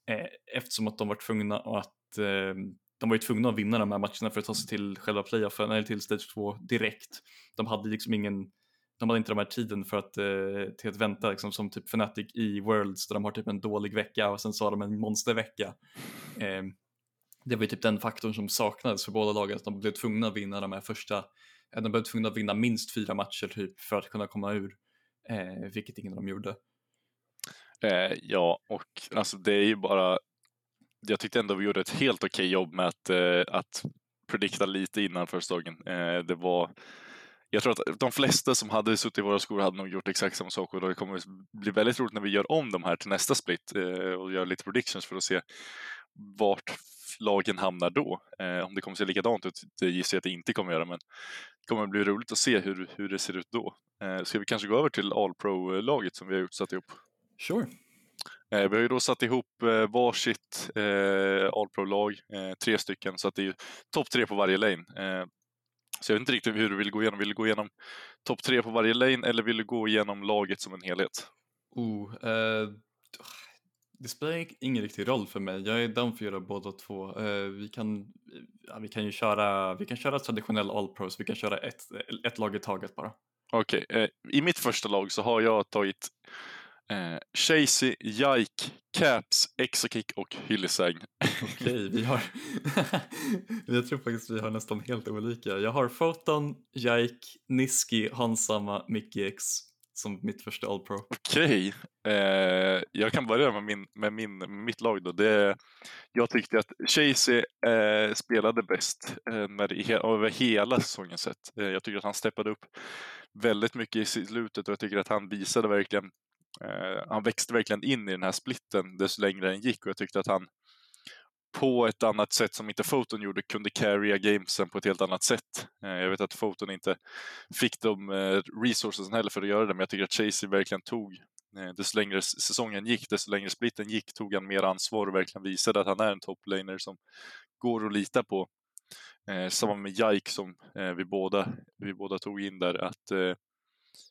eh, eftersom att de var tvungna att eh, de var ju tvungna att vinna de här matcherna för att ta sig till själva playoffen eller till stage 2 direkt. De hade liksom ingen de hade inte de här tiden för att, eh, till att vänta liksom, som typ Fnatic i Worlds där de har typ en dålig vecka och sen så har de en monstervecka. Eh, det var ju typ den faktorn som saknades för båda lagen, att de blev tvungna att vinna de här första, eh, de blev tvungna att vinna minst fyra matcher typ för att kunna komma ur, eh, vilket ingen av dem gjorde. Eh, ja, och alltså det är ju bara, jag tyckte ändå vi gjorde ett helt okej okay jobb med att, eh, att predikta lite innan första dagen. Eh, det var jag tror att de flesta som hade suttit i våra skor hade nog gjort exakt samma sak och det kommer bli väldigt roligt när vi gör om de här till nästa split eh, och gör lite predictions för att se vart lagen hamnar då. Eh, om det kommer se likadant ut, det gissar jag att det inte kommer göra, men det kommer bli roligt att se hur, hur det ser ut då. Eh, ska vi kanske gå över till All Pro-laget som vi har gjort, satt ihop? Sure. Eh, vi har ju då satt ihop eh, varsitt eh, All Pro-lag, eh, tre stycken, så att det är topp tre på varje lane. Eh, så jag vet inte riktigt hur du vill gå igenom. Vill du gå igenom topp tre på varje lane eller vill du gå igenom laget som en helhet? Oh, eh, det spelar ingen riktig roll för mig. Jag är down för att göra båda två. Eh, vi, kan, ja, vi kan ju köra, vi kan köra traditionell all pros, vi kan köra ett, ett lag i taget bara. Okej, okay. eh, i mitt första lag så har jag tagit Eh, Chasey, Jike, Caps, Exokick och Hyllisang. Okej, vi har... jag tror faktiskt vi har nästan helt olika. Jag har Photon, Jike, Niski, Hansama, Mickey X som mitt första All Pro. Okej, eh, jag kan börja med, min, med min, mitt lag då. Det, jag tyckte att Chasey eh, spelade bäst eh, när det, över hela säsongen sett. Eh, jag tycker att han steppade upp väldigt mycket i slutet och jag tycker att han visade verkligen Eh, han växte verkligen in i den här splitten desto längre den gick och jag tyckte att han på ett annat sätt som inte Foton gjorde kunde carrya gamesen på ett helt annat sätt. Eh, jag vet att Foton inte fick de eh, resources heller för att göra det, men jag tycker att Chasey verkligen tog eh, desto längre säsongen gick, desto längre splitten gick, tog han mer ansvar och verkligen visade att han är en toplaner som går att lita på. Eh, samma med Jike som eh, vi, båda, vi båda tog in där, att eh,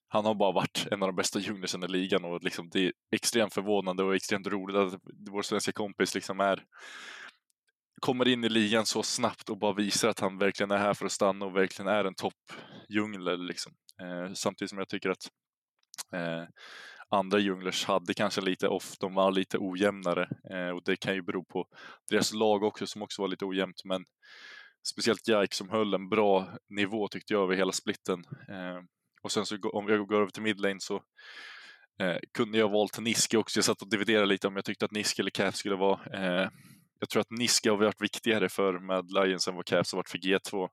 han har bara varit en av de bästa junglersen i ligan och liksom det är extremt förvånande och extremt roligt att vår svenska kompis liksom är kommer in i ligan så snabbt och bara visar att han verkligen är här för att stanna och verkligen är en toppdjungler. Liksom. Eh, samtidigt som jag tycker att eh, andra junglers hade kanske lite off, de var lite ojämnare eh, och det kan ju bero på deras lag också som också var lite ojämnt men speciellt Jaik som höll en bra nivå tyckte jag över hela splitten. Eh, och sen så om jag går över till midlane så eh, kunde jag valt Niske också. Jag satt och dividerade lite om jag tyckte att Niske eller Cap skulle vara. Eh, jag tror att Niska har varit viktigare för Mad Lions än vad Caps har varit för G2.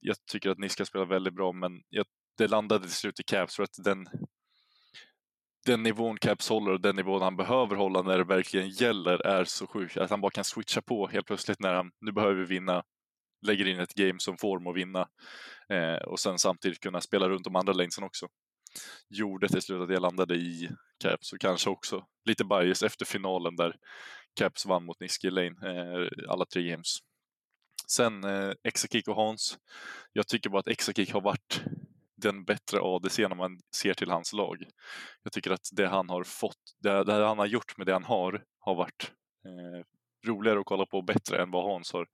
Jag tycker att Niska spelar väldigt bra, men jag, det landade till slut i Caps för att den, den nivån Caps håller och den nivån han behöver hålla när det verkligen gäller är så sjuk. Att han bara kan switcha på helt plötsligt när han, nu behöver vi vinna lägger in ett game som får dem att vinna eh, och sen samtidigt kunna spela runt de andra lanesen också. Gjorde till slut att jag landade i Caps och kanske också lite bias efter finalen där Caps vann mot Niski Lane eh, alla tre games. Sen eh, Exakick och Hans. Jag tycker bara att Exakick har varit den bättre ADC när man ser till hans lag. Jag tycker att det han har fått, det, det han har gjort med det han har, har varit eh, roligare att kolla på och bättre än vad Hans har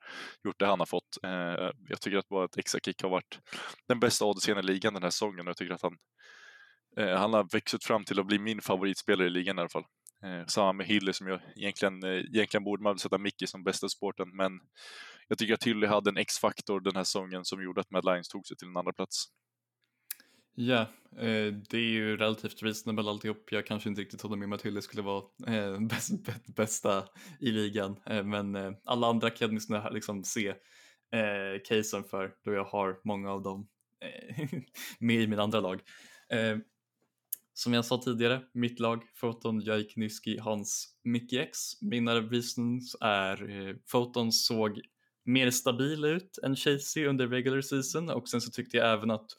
gjort det han har fått. Eh, jag tycker att bara att Exakick har varit den bästa ADCn i ligan den här säsongen och jag tycker att han, eh, han har växt fram till att bli min favoritspelare i ligan i alla fall. Eh, samma med Hilly som jag egentligen, eh, egentligen borde man sätta Mickey som bästa sporten men jag tycker att Hilly hade en X-faktor den här säsongen som gjorde att Mad Lions tog sig till en andra plats. Ja, eh, det är ju relativt reasonable alltihop. Jag kanske inte riktigt trodde med om att Hilly skulle vara eh, bäst, bästa i ligan, eh, men eh, alla andra kan jag liksom, liksom se eh, casen för då jag har många av dem eh, med i min andra lag. Eh, som jag sa tidigare, mitt lag, Foton, Jaik, Niski, Hans, Mickey X. Mina reasons är eh, såg mer stabil ut än Chasey under regular season och sen så tyckte jag även att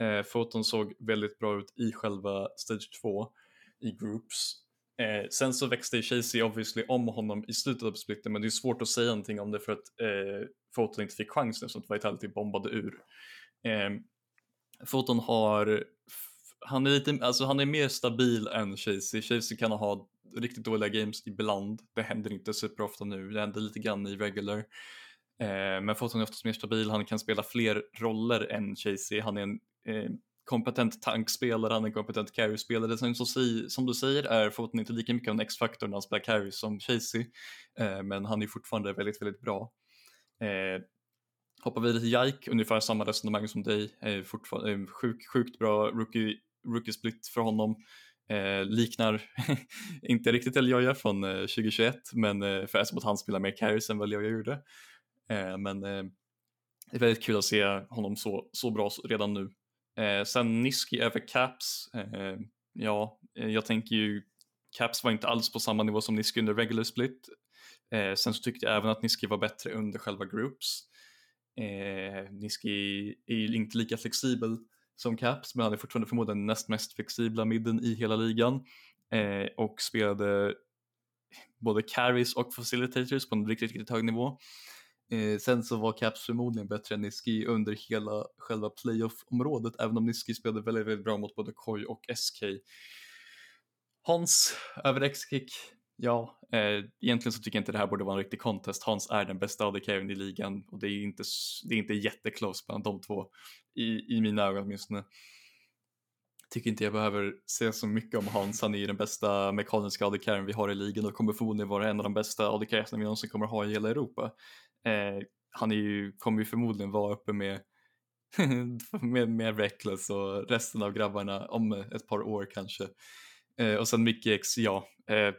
Eh, Foton såg väldigt bra ut i själva Stage 2 i Groups. Eh, sen så växte Chasey obviously om honom i slutet av splitten men det är svårt att säga någonting om det för att eh, Foton inte fick chansen eftersom att Vitality bombade ur. Eh, Foton har, han är, lite, alltså han är mer stabil än Chasey. Chasey kan ha riktigt dåliga games ibland. Det händer inte superofta nu, det händer lite grann i regular. Eh, men Foton är oftast mer stabil, han kan spela fler roller än Chasey. Han är en eh, kompetent tankspelare, han är en kompetent carry-spelare. Som, som du säger är Foton inte lika mycket av en X-faktor när han spelar carry som Chasey, eh, men han är fortfarande väldigt, väldigt bra. Eh, hoppar vidare till Jike, ungefär samma resonemang som dig, eh, Är fortfarande eh, sjuk, sjukt bra rookie, rookie split för honom. Eh, liknar inte riktigt Elioja från eh, 2021, men eh, för eftersom att han spelar mer carries än vad Elioja gjorde. Eh, men det är väldigt kul att se honom så, så bra redan nu. Eh, sen Niski över Caps. Eh, ja, jag tänker ju Caps var inte alls på samma nivå som Niski under regular split. Eh, sen så tyckte jag även att Niski var bättre under själva groups. Eh, Niski är ju inte lika flexibel som Caps, men han är fortfarande förmodligen näst mest flexibla midden i hela ligan eh, och spelade både carries och facilitators på en riktigt, riktigt hög nivå. Eh, sen så var Caps förmodligen bättre än Niski under hela själva playoff-området, även om Niski spelade väldigt, väldigt bra mot både Koi och SK. Hans över X-kick, ja, eh, egentligen så tycker jag inte det här borde vara en riktig contest. Hans är den bästa AD i ligan och det är inte, det är inte jätteclose mellan de två, i, i mina ögon åtminstone. Tycker inte jag behöver säga så mycket om Hans, han är ju den bästa mekaniska AD vi har i ligan och kommer förmodligen vara en av de bästa AD vi någonsin kommer ha i hela Europa. Eh, han är ju, kommer ju förmodligen vara uppe med, med, med Reckless och resten av grabbarna om ett par år kanske. Eh, och sen Mickey X, ja, eh,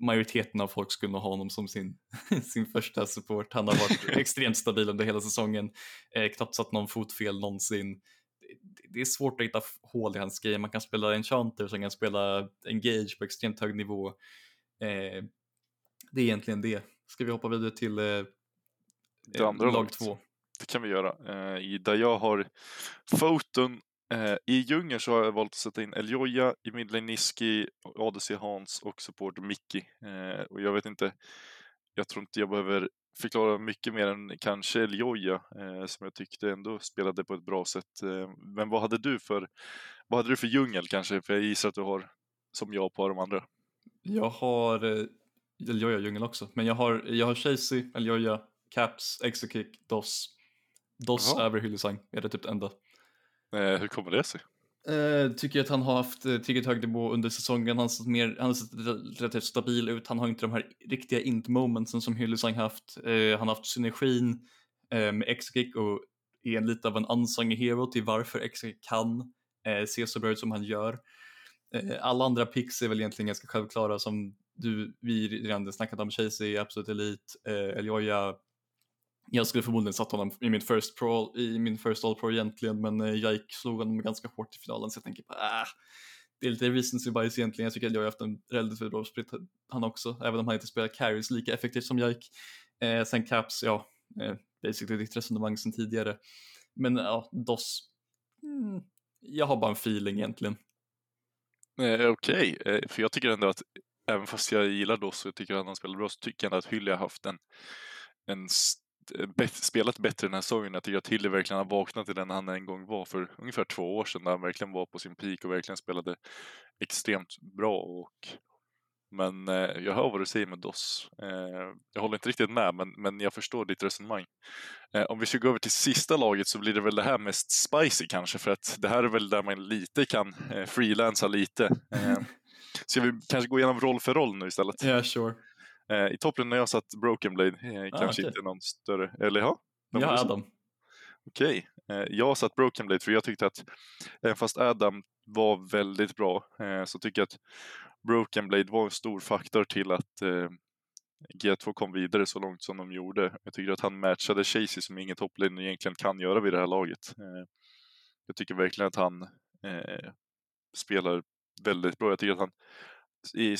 majoriteten av folk skulle nog ha honom som sin, sin första support. Han har varit extremt stabil under hela säsongen, eh, knappt satt någon fot fel någonsin. Det är svårt att hitta hål i hans grej. Man kan spela Enchanter som kan spela Engage på extremt hög nivå. Eh, det är egentligen det. Ska vi hoppa vidare till eh, det andra lag laget. två. Det kan vi göra. Eh, i, där jag har foton eh, i djungeln så har jag valt att sätta in Eljoja, i midlane Niski, ADC Hans och support Mickey. Eh, och jag vet inte, jag tror inte jag behöver förklara mycket mer än kanske Eljoja eh, som jag tyckte ändå spelade på ett bra sätt. Eh, men vad hade du för, vad hade du för djungel kanske? För jag gissar att du har som jag på de andra. Jag har eh, Eljoja djungel också, men jag har, jag har Chasey, Eljoja, Caps, Exokick, DOS. DOS Jaha. över Hyllisang är det typ det enda. Eh, hur kommer det sig? Uh, tycker att han har haft uh, tillräckligt hög nivå under säsongen. Han, mer, han har sett relativt stabil ut. Han har inte de här riktiga int-momentsen som Hyllisang haft. Uh, han har haft synergin uh, med Exokick och är en lite av en unsung hero till varför Exokick kan se så bra ut som han gör. alla andra picks är väl egentligen ganska självklara som du, vi redan snackat om. Chasey, Absolut Elite, eh, Elioja, jag skulle förmodligen satt honom i min first pro, i min first all pro egentligen, men eh, jag slog honom ganska hårt i finalen så jag tänker bara, äh, det är lite recency bias egentligen. Jag tycker att jag har haft en relativt bra split han också, även om han inte spelar carries lika effektivt som Jake. Eh, sen Caps, ja, eh, basically ditt resonemang sen tidigare. Men ja, DOS, mm, jag har bara en feeling egentligen. Eh, Okej, okay. Eh, för jag tycker ändå att även fast jag gillar DOS och tycker att han spelar bra så tycker jag ändå att Hylia har haft en, en spelat bättre den här säsongen. Jag tycker att Hilly verkligen har vaknat till den han en gång var för ungefär två år sedan. Där han verkligen var på sin peak och verkligen spelade extremt bra. Och, men eh, jag hör vad du säger med DOS. Eh, jag håller inte riktigt med, men, men jag förstår ditt resonemang. Eh, om vi ska gå över till sista laget så blir det väl det här mest spicy kanske, för att det här är väl där man lite kan eh, freelansa lite. Eh, ska vi kanske gå igenom roll för roll nu istället? Ja, yeah, sure. Eh, I toppen när jag satt Broken Blade, eh, ah, kanske okay. inte någon större, eller ja? Ja, Adam. Okej, okay. eh, jag satt Broken Blade för jag tyckte att även fast Adam var väldigt bra så tycker jag att Broken Blade var en stor faktor till att eh, G2 kom vidare så långt som de gjorde. Jag tycker att han matchade Chasey som ingen topplane egentligen kan göra vid det här laget. Jag tycker verkligen att han spelar väldigt bra. Jag tycker att han i,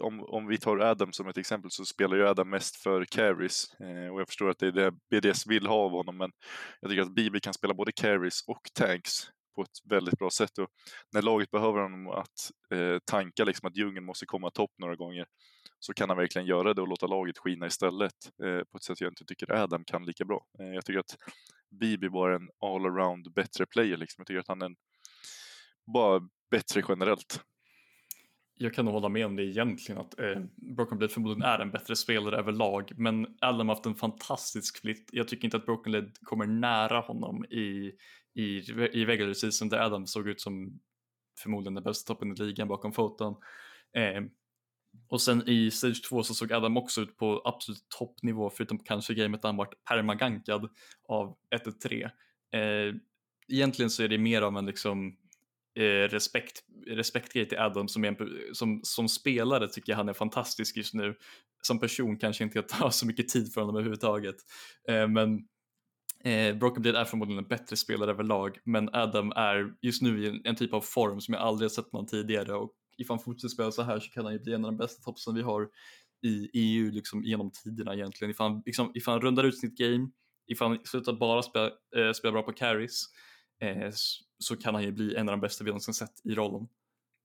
om, om vi tar Adam som ett exempel så spelar ju Adam mest för carries eh, och jag förstår att det är det BDS vill ha av honom men jag tycker att Bibi kan spela både carries och tanks på ett väldigt bra sätt och när laget behöver honom att eh, tanka liksom att djungeln måste komma topp några gånger så kan han verkligen göra det och låta laget skina istället eh, på ett sätt jag inte tycker Adam kan lika bra. Eh, jag tycker att Bibi bara en all-around bättre player. Liksom. Jag tycker att han är en, bara bättre generellt. Jag kan nog hålla med om det egentligen att eh, Broken Blade förmodligen är en bättre spelare överlag men Adam har haft en fantastisk flytt. Jag tycker inte att Broken Blade kommer nära honom i, i, i regular season där Adam såg ut som förmodligen den bästa toppen i ligan bakom foton. Eh, och sen i Stage 2 så såg Adam också ut på absolut toppnivå förutom kanske gamet där han vart permagankad av 1-3. Eh, egentligen så är det mer av en liksom eh, respekt, respektgrej till Adam som, en, som, som spelare tycker jag han är fantastisk just nu. Som person kanske inte jag tar så mycket tid för honom överhuvudtaget. Eh, men Eh, Broken Blade är förmodligen en bättre spelare överlag, men Adam är just nu i en, en, typ av form som jag aldrig har sett någon tidigare och ifall han fortsätter spela så här så kan han ju bli en av de bästa topsen vi har i EU liksom genom tiderna egentligen. Ifall han, liksom, ifall han rundar ut sitt game, ifall han slutar bara spela, eh, spela bra på carries eh, så kan han ju bli en av de bästa vi någonsin sett i rollen.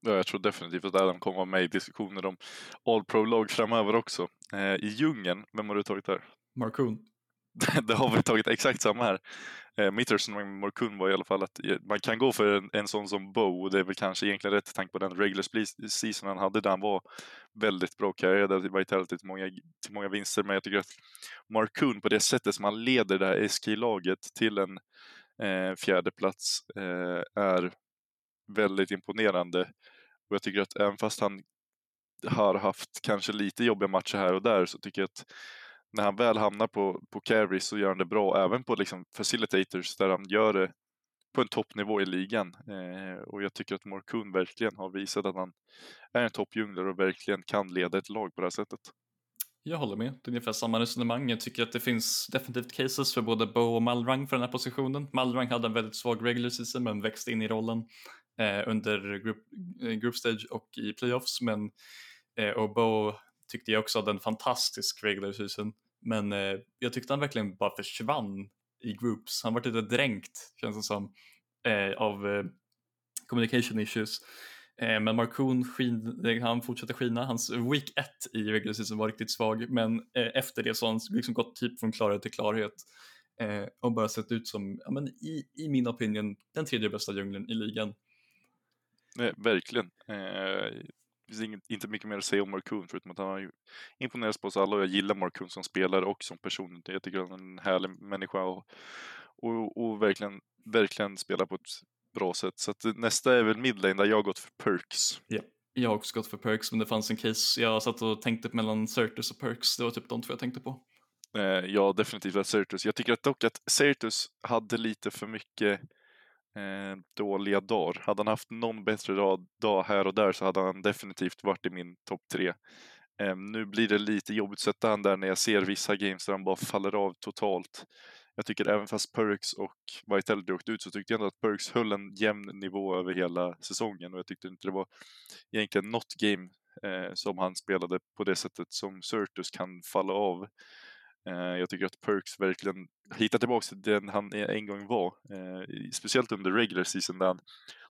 Ja, jag tror definitivt att Adam kommer vara med i diskussioner om All Pro-lag framöver också. Eh, I djungeln, vem har du tagit där? Markoon. det har vi tagit exakt samma här. Eh, mitt resonemang med Morkun var i alla fall att man kan gå för en, en sån som Bo och det är väl kanske egentligen rätt i tanke på den regular season han hade där han var väldigt bra karriär, Vitality till många, till många vinster, men jag tycker att Markun på det sättet som han leder det här SK-laget till en eh, fjärde plats eh, är väldigt imponerande. Och jag tycker att även fast han har haft kanske lite jobbiga matcher här och där så tycker jag att när han väl hamnar på, på carries så gör han det bra, även på liksom facilitators där han gör det på en toppnivå i ligan. Eh, och jag tycker att Morkun verkligen har visat att han är en toppjunglare och verkligen kan leda ett lag på det här sättet. Jag håller med, det är ungefär samma resonemang. Jag tycker att det finns definitivt cases för både Bo och Malrang för den här positionen. Malrang hade en väldigt svag regular season men växte in i rollen eh, under group, eh, group stage och i playoffs. Men, eh, och Bo tyckte jag också hade en fantastisk regular season. Men eh, jag tyckte han verkligen bara försvann i groups. Han var lite dränkt känns det som eh, av eh, communication issues. Eh, men Markoon skin, eh, han fortsatte skina. Hans week 1 i regular season var riktigt svag men eh, efter det så har han liksom gått typ från klarhet till klarhet och bara sett ut som, ja, men i, i min opinion, den tredje bästa djungeln i ligan. Nej, verkligen. Eh, det finns inget, inte mycket mer att säga om Markoon förutom att han har imponerats på oss alla och jag gillar Markoon som spelare och som person. Jag tycker han är en härlig människa och, och, och verkligen, verkligen spelar på ett bra sätt. Så att nästa är väl midlane där jag har gått för Perks. Ja, jag har också gått för Perks men det fanns en case jag satt och tänkte mellan Certus och Perks. Det var typ de två jag tänkte på. Eh, ja, definitivt Certus. Jag tycker att dock att Certus hade lite för mycket eh, dåliga dagar. Hade han haft någon bättre dag, dag här och där så hade han definitivt varit i min topp tre. Eh, nu blir det lite jobbigt att sätta han där när jag ser vissa games där han bara faller av totalt. Jag tycker även fast Perks och Vitality åkte ut så tyckte jag ändå att Perks höll en jämn nivå över hela säsongen och jag tyckte inte det var egentligen något game eh, som han spelade på det sättet som Surtus kan falla av. Eh, jag tycker att Perks verkligen hittar tillbaka till den han e-, en gång var. Eh, speciellt under regular season där han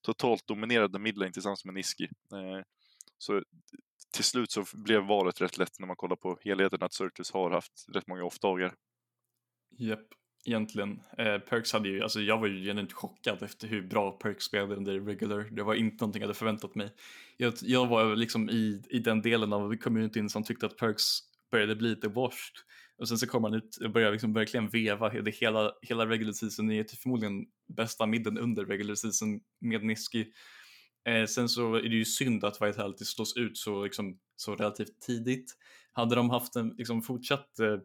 totalt dominerade midlane tillsammans med Niski. Eh, så till slut så blev valet rätt lätt när man kollar på helheten att Surtus har haft rätt många off-dagar. Japp, egentligen. Eh, Perks hade ju, alltså jag var ju genuint chockad efter hur bra Perks spelade under regular. Det var inte någonting jag hade förväntat mig. Jag, jag var liksom i, i den delen av communityn som tyckte att Perks började bli lite washed. Och sen så kom han ut och började liksom verkligen veva det hela, hela regular season är förmodligen bästa midden under regular season med Niski. Eh, sen så är det ju synd att Vitality slås ut så, liksom, så relativt tidigt. Hade de haft en liksom, fortsatt, eh,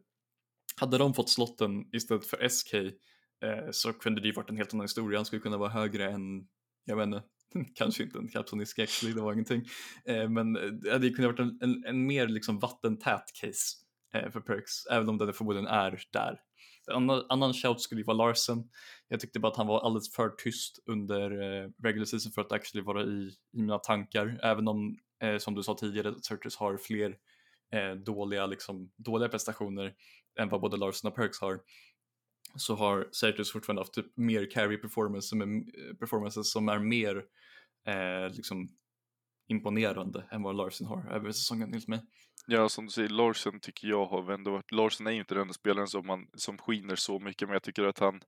hade de fått slotten istället för SK eh, så kunde det ju varit en helt annan historia. Han skulle kunna vara högre än, jag vet inte, kanske inte en kapsonisk actually, det var ingenting. Eh, men eh, det hade kunnat varit en, en, en mer liksom vattentät case Eh, för Perks, även om den förmodligen är där. En annan, annan shout skulle ju vara Larsen. Jag tyckte bara att han var alldeles för tyst under eh, regular season för att actually vara i, i mina tankar, även om eh, som du sa tidigare, Certus har fler eh, dåliga, liksom, dåliga prestationer än vad både Larsen och Perks har så har Sertus fortfarande haft typ mer carry performance som är, performances som är mer eh, liksom imponerande än vad Larsen har över säsongen enligt mig. Ja, som du säger, Larsen tycker jag har ändå varit... Larsen är ju inte den spelaren som, man, som skiner så mycket, men jag tycker att han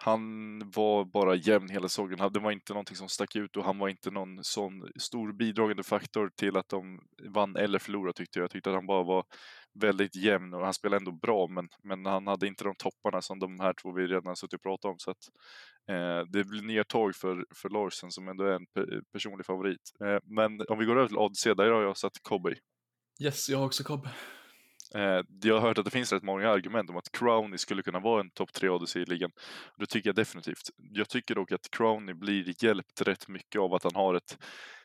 han var bara jämn hela säsongen. Det var inte någonting som stack ut och han var inte någon sån stor bidragande faktor till att de vann eller förlorade tyckte jag. Jag tyckte att han bara var väldigt jämn och han spelade ändå bra men, men han hade inte de topparna som de här två vi redan suttit och pratat om. Så att, eh, det blir nya tag för, för Larsen som ändå är en pe personlig favorit. Eh, men om vi går över till ADC, där har jag satt Kobe. Yes, jag har också Kobe. Eh, jag har hört att det finns rätt många argument om att Crowny skulle kunna vara en topp 3 odyssey i ligan. Det tycker jag definitivt. Jag tycker dock att Crowny blir hjälpt rätt mycket av att han har ett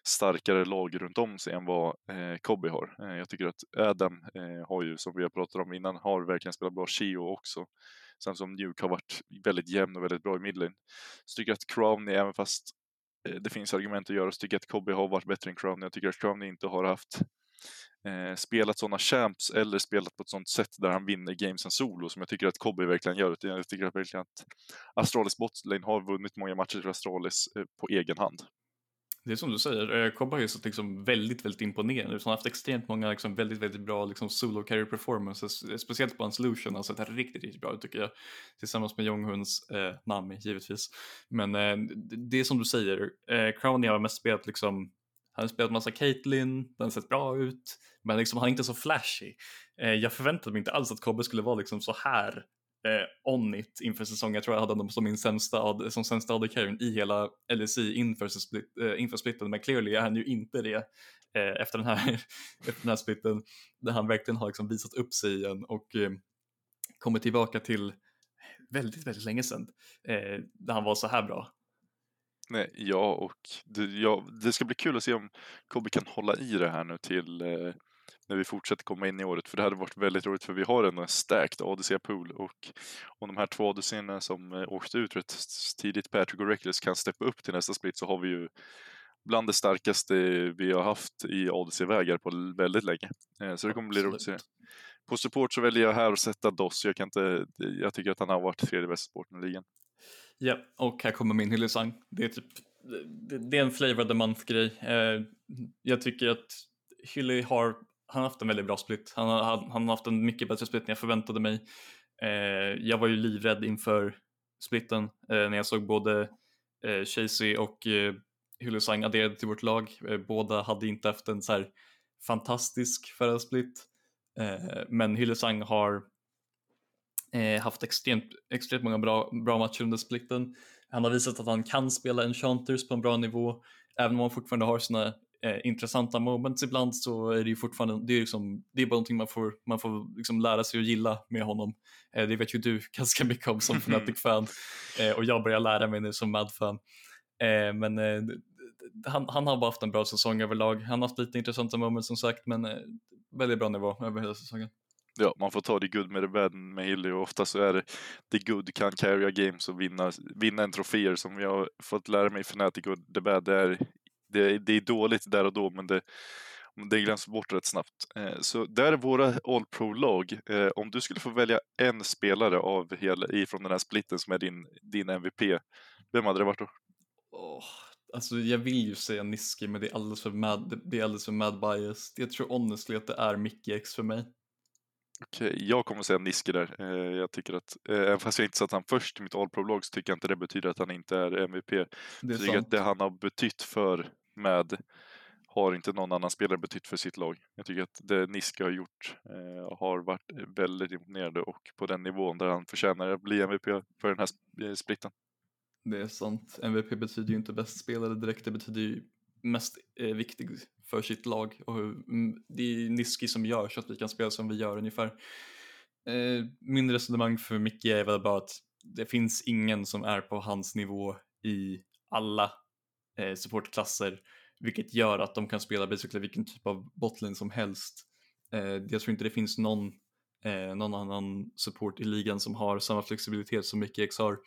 starkare lag runt om sig än vad eh, Kobe har. Eh, jag tycker att Adam eh, har ju, som vi har pratat om innan, har verkligen spelat bra Chio också. Sen som Nuke har varit väldigt jämn och väldigt bra i midlane. Så tycker jag att Crowny, även fast eh, det finns argument att göra, så tycker jag att Kobe har varit bättre än Crowny. Jag tycker att Crowny inte har haft eh, spelat sådana champs eller spelat på ett sådant sätt där han vinner gamesen solo som jag tycker att Kobe verkligen gör. Jag tycker verkligen att Astralis botlane har vunnit många matcher till Astralis eh, på egen hand. Det är som du säger, eh, Kobe har ju sett liksom väldigt, väldigt imponerande ut. Han har haft extremt många liksom väldigt, väldigt bra liksom solo carry performances, eh, speciellt på hans Lucian har sett riktigt, riktigt bra ut tycker jag. Tillsammans med Jonghuns eh, Nami givetvis. Men eh, det är som du säger, eh, Crowny har mest spelat liksom han har spelat massa Caitlyn, den har sett bra ut, men liksom, han är inte så flashy. Eh, jag förväntade mig inte alls att Kobbe skulle vara liksom så här eh, on it inför säsongen. Jag tror jag hade honom som min sämsta, som sämsta AD i hela LSI inför, split, eh, inför splitten, men clearly är han ju inte det eh, efter, den här, efter den här splitten, där han verkligen har liksom visat upp sig igen och eh, kommit tillbaka till väldigt, väldigt länge sedan, eh, där han var så här bra. Nej, ja, och det, ja, det ska bli kul att se om Kobe kan hålla i det här nu till eh, när vi fortsätter komma in i året. För det hade varit väldigt roligt för vi har ändå en stacked ADC-pool och om de här två adc som eh, åkte ut rätt tidigt, Patrick och Reckless, kan steppa upp till nästa split så har vi ju bland det starkaste vi har haft i ADC-vägar på väldigt länge. Eh, så det kommer bli roligt att se. På support så väljer jag här att sätta Doss. Jag, kan inte, jag tycker att han har varit tredje bästa sporten i ligan. Ja, och här kommer min hyllesang. Det är typ det, är en flavor of the month-grej. Eh, jag tycker att Hilly har, han har haft en väldigt bra split. Han har, han har haft en mycket bättre split än jag förväntade mig. Eh, jag var ju livrädd inför splitten eh, när jag såg både eh, Chasey och eh, Hyllisang adderade till vårt lag. Eh, båda hade inte haft en så här fantastisk förra split. Eh, men Hyllesang har haft extremt, extremt många bra, bra matcher under splitten. Han har visat att han kan spela Enchanters på en bra nivå. Även om han fortfarande har sina eh, intressanta moments ibland så är det ju fortfarande, det är, liksom, det är bara någonting man får, man får liksom lära sig att gilla med honom. Eh, det vet ju du ganska mycket om som Fnatic-fan eh, och jag börjar lära mig nu som Mad-fan. Eh, men eh, han, han, har bara haft en bra säsong överlag. Han har haft lite intressanta moments som sagt men väldigt bra nivå över hela säsongen ja, man får ta det good med det bad med Hilly och ofta så är det the good kan carry a games och vinna, vinna en troféer som jag har fått lära mig i Fnatic och the bad det är, det, det är dåligt där och då men det, det glöms bort rätt snabbt. Eh, så där är våra All Pro-lag. Eh, om du skulle få välja en spelare av hela, ifrån den här splitten som är din, din MVP, vem hade det varit då? Oh, alltså jag vill ju säga Niski men det är alldeles för mad, det är alldeles för mad bias. Jag tror honestly att det är Mickey X för mig. Okej, jag kommer säga Niske där. Eh, jag tycker att, eh, även fast jag inte satt han först i mitt All Pro-lag så tycker jag inte det betyder att han inte är MVP. Det är jag tycker att det han har betytt för med har inte någon annan spelare betytt för sitt lag. Jag tycker att det Niske har gjort eh, har varit väldigt imponerande och på den nivån där han förtjänar att bli MVP för den här splitten. Det är sant. MVP betyder ju inte bäst spelare direkt, det betyder ju mest eh, viktig för sitt lag och hur, det är Niski som gör så att vi kan spela som vi gör ungefär. Eh, min resonemang för Micke är väl bara att det finns ingen som är på hans nivå i alla eh, supportklasser vilket gör att de kan spela basically vilken typ av botlane som helst. Eh, jag tror inte det finns någon, eh, någon annan support i ligan som har samma flexibilitet som Micke X har.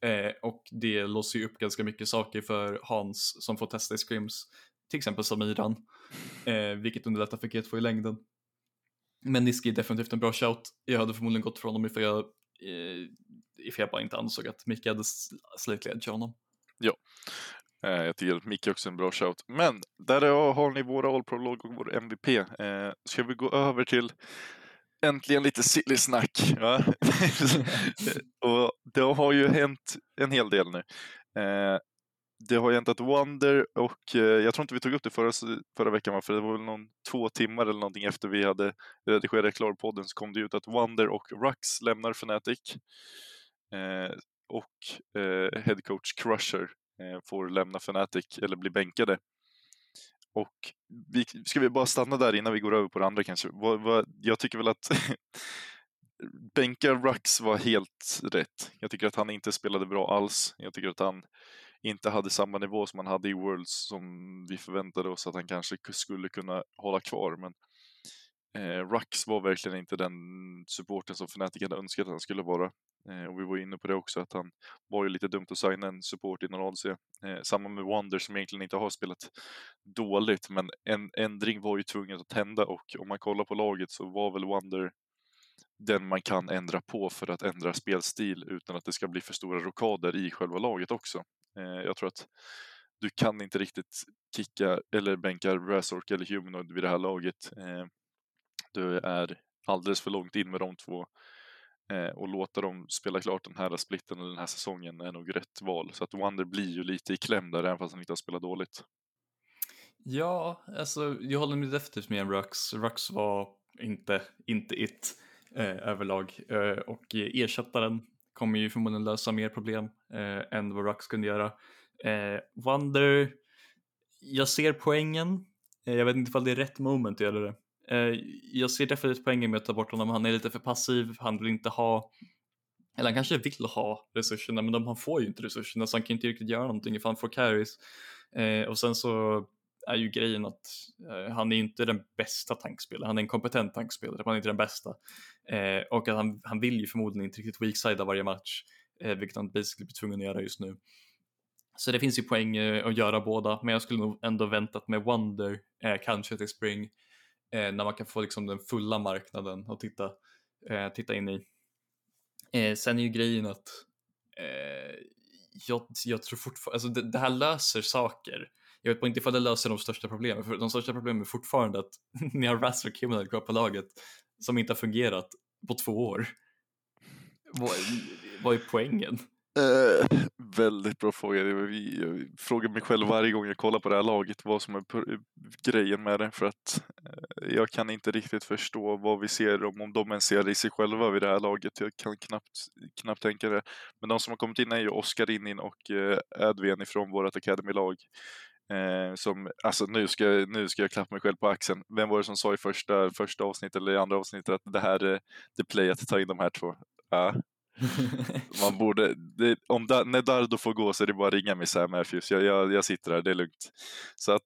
Eh, och det låser ju upp ganska mycket saker för Hans som får testa i scrims, till exempel Samiran, eh, vilket underlättar för G2 i längden. Men Niski är definitivt en bra shout. Jag hade förmodligen gått från honom ifall jag, eh, ifall jag bara inte ansåg att Micke hade slightly edge honom. Ja, eh, jag tycker att Micke också är en bra shout. Men där har ni våra All Pro-lag och vår MVP. Eh, ska vi gå över till äntligen lite silly snack. Ja? och det har ju hänt en hel del nu. Eh, det har ju hänt att Wonder och eh, jag tror inte vi tog upp det förra, förra veckan, för det var väl någon två timmar eller någonting efter vi hade redigerat klar podden så kom det ut att Wonder och Rux lämnar Fnatic. Eh, och eh, headcoach Crusher eh, får lämna Fnatic eller bli bänkade. Och vi, ska vi bara stanna där innan vi går över på det andra kanske? Vad, vad, jag tycker väl att bänka Rux var helt rätt. Jag tycker att han inte spelade bra alls. Jag tycker att han inte hade samma nivå som han hade i Worlds som vi förväntade oss att han kanske skulle kunna hålla kvar. Men eh, Rux var verkligen inte den supporten som Fnatic hade önskat att han skulle vara. Eh, och vi var inne på det också, att han var ju lite dumt att signa en support innan ADC. Eh, samma med Wonder som egentligen inte har spelat dåligt, men en ändring var ju tvungen att hända och om man kollar på laget så var väl Wonder den man kan ändra på för att ändra spelstil utan att det ska bli för stora rokader i själva laget också. Eh, jag tror att du kan inte riktigt kicka eller bänka Razork eller Humanoid vid det här laget. Eh, du är alldeles för långt in med de två eh, och låta dem spela klart den här splitten eller den här säsongen är nog rätt val. Så att Wonder blir ju lite i kläm där även fast han inte har spelat dåligt. Ja, alltså jag håller mig definitivt med Rux. Rux var inte, inte it eh, överlag eh, och ersättaren kommer ju förmodligen lösa mer problem eh, än vad Rux kunde göra. Eh, Wonder, jag ser poängen. Eh, jag vet inte ifall det är rätt moment att göra det. Eh, jag ser definitivt poängen med att ta bort honom. Han är lite för passiv. Han vill inte ha eller han kanske vill ha resurserna men de, han får ju inte resurserna så han kan inte riktigt göra någonting ifall han får carries. Eh, och sen så är ju grejen att eh, han är inte den bästa tankspelaren, han är en kompetent tankspelare, men han är inte den bästa. Eh, och att han, han vill ju förmodligen inte riktigt weaksida varje match, eh, vilket han basically blir tvungen att göra just nu. Så det finns ju poäng eh, att göra båda, men jag skulle nog ändå väntat med Wonder, eh, kanske till Spring, eh, när man kan få liksom den fulla marknaden att titta, eh, titta in i. Eh, sen är ju grejen att eh, jag, jag tror fortfarande, alltså det, det här löser saker jag vet inte ifall det löser de största problemen, för de största problemen är fortfarande att ni har Razzle Criminal kvar på laget som inte har fungerat på två år. Vad, vad är poängen? Eh, väldigt bra fråga. Jag, jag frågar mig själv varje gång jag kollar på det här laget vad som är grejen med det. För att eh, jag kan inte riktigt förstå vad vi ser, om, om de ens ser i sig själva vid det här laget. Jag kan knappt, knappt tänka det. Men de som har kommit in är ju Oskar Innin och eh, Edvin ifrån vårt Academy-lag. Eh, som, alltså nu ska, nu ska jag klappa mig själv på axeln. Vem var det som sa i första, första avsnittet eller i andra avsnittet att det här är the play att ta in de här två? Ja. Man borde, det, om da, när Dardo får gå så är det bara att ringa mig Sam Matthews. Jag, jag, jag sitter här, det är lugnt. Så att,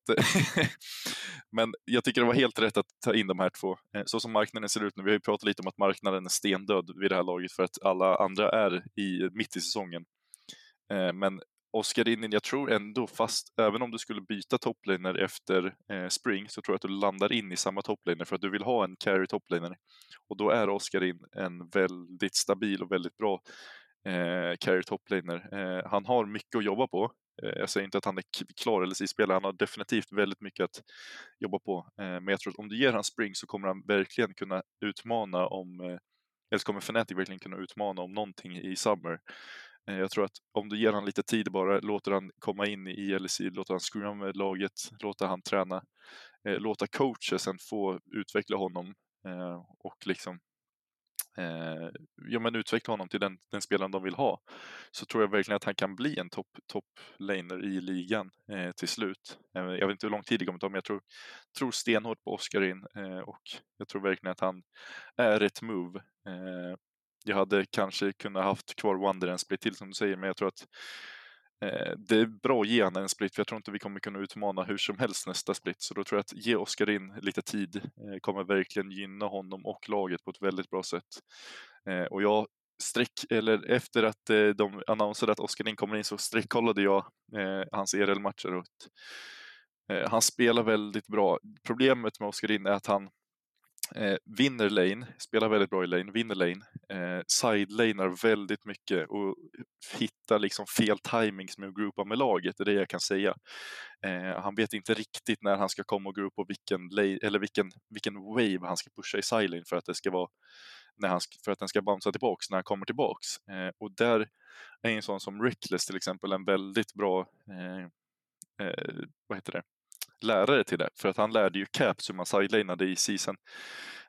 men jag tycker det var helt rätt att ta in de här två. Eh, så som marknaden ser ut nu, vi har ju pratat lite om att marknaden är stendöd vid det här laget för att alla andra är i, mitt i säsongen. Eh, men Oskar Rinnin, jag tror ändå, fast även om du skulle byta toplaner efter eh, spring så tror jag att du landar in i samma toplaner för att du vill ha en carry toplaner. Och då är Oskar In en väldigt stabil och väldigt bra eh, carry toplaner. Eh, han har mycket att jobba på. Eh, jag säger inte att han är klar eller spelare, han har definitivt väldigt mycket att jobba på. Eh, men jag tror att om du ger han spring så kommer han verkligen kunna utmana om eh, eller så kommer Fnatic verkligen kunna utmana om någonting i Summer. Eh, jag tror att om du ger honom lite tid bara, låter han komma in i LEC, låter han scrumma med laget, låter han träna, eh, låta coachen få utveckla honom eh, och liksom ja, men utveckla honom till den, den spelaren de vill ha så tror jag verkligen att han kan bli en topp top laner i ligan eh, till slut. Eh, jag vet inte hur lång tid det kommer ta men jag tror, tror stenhårt på Oskarin eh, och jag tror verkligen att han är ett move jag hade kanske kunnat haft kvar Wonder en split till som du säger, men jag tror att eh, det är bra att ge honom en split, för jag tror inte vi kommer kunna utmana hur som helst nästa split. Så då tror jag att ge Oskar in lite tid eh, kommer verkligen gynna honom och laget på ett väldigt bra sätt. Eh, och jag streck, eller efter att eh, de annonserade att Oskar in kommer in så streckkollade jag eh, hans ERL-matcher. Och, eh, han spelar väldigt bra. Problemet med Oskar in är att han Eh, vinner lane, spelar väldigt bra i lane, vinner lane, eh, sidelanar väldigt mycket och hittar liksom fel timings med att groupa med laget, det är det jag kan säga. Eh, han vet inte riktigt när han ska komma och groupa och vilken, lane, eller vilken, vilken wave han ska pusha i sideline för att det ska vara när han, för att den ska bouncea tillbaks när han kommer tillbaks. Eh, och där är en sån som Reckless till exempel en väldigt bra eh, eh, vad heter det? Lärare till det. För att han lärde ju Caps hur man sidelinade i season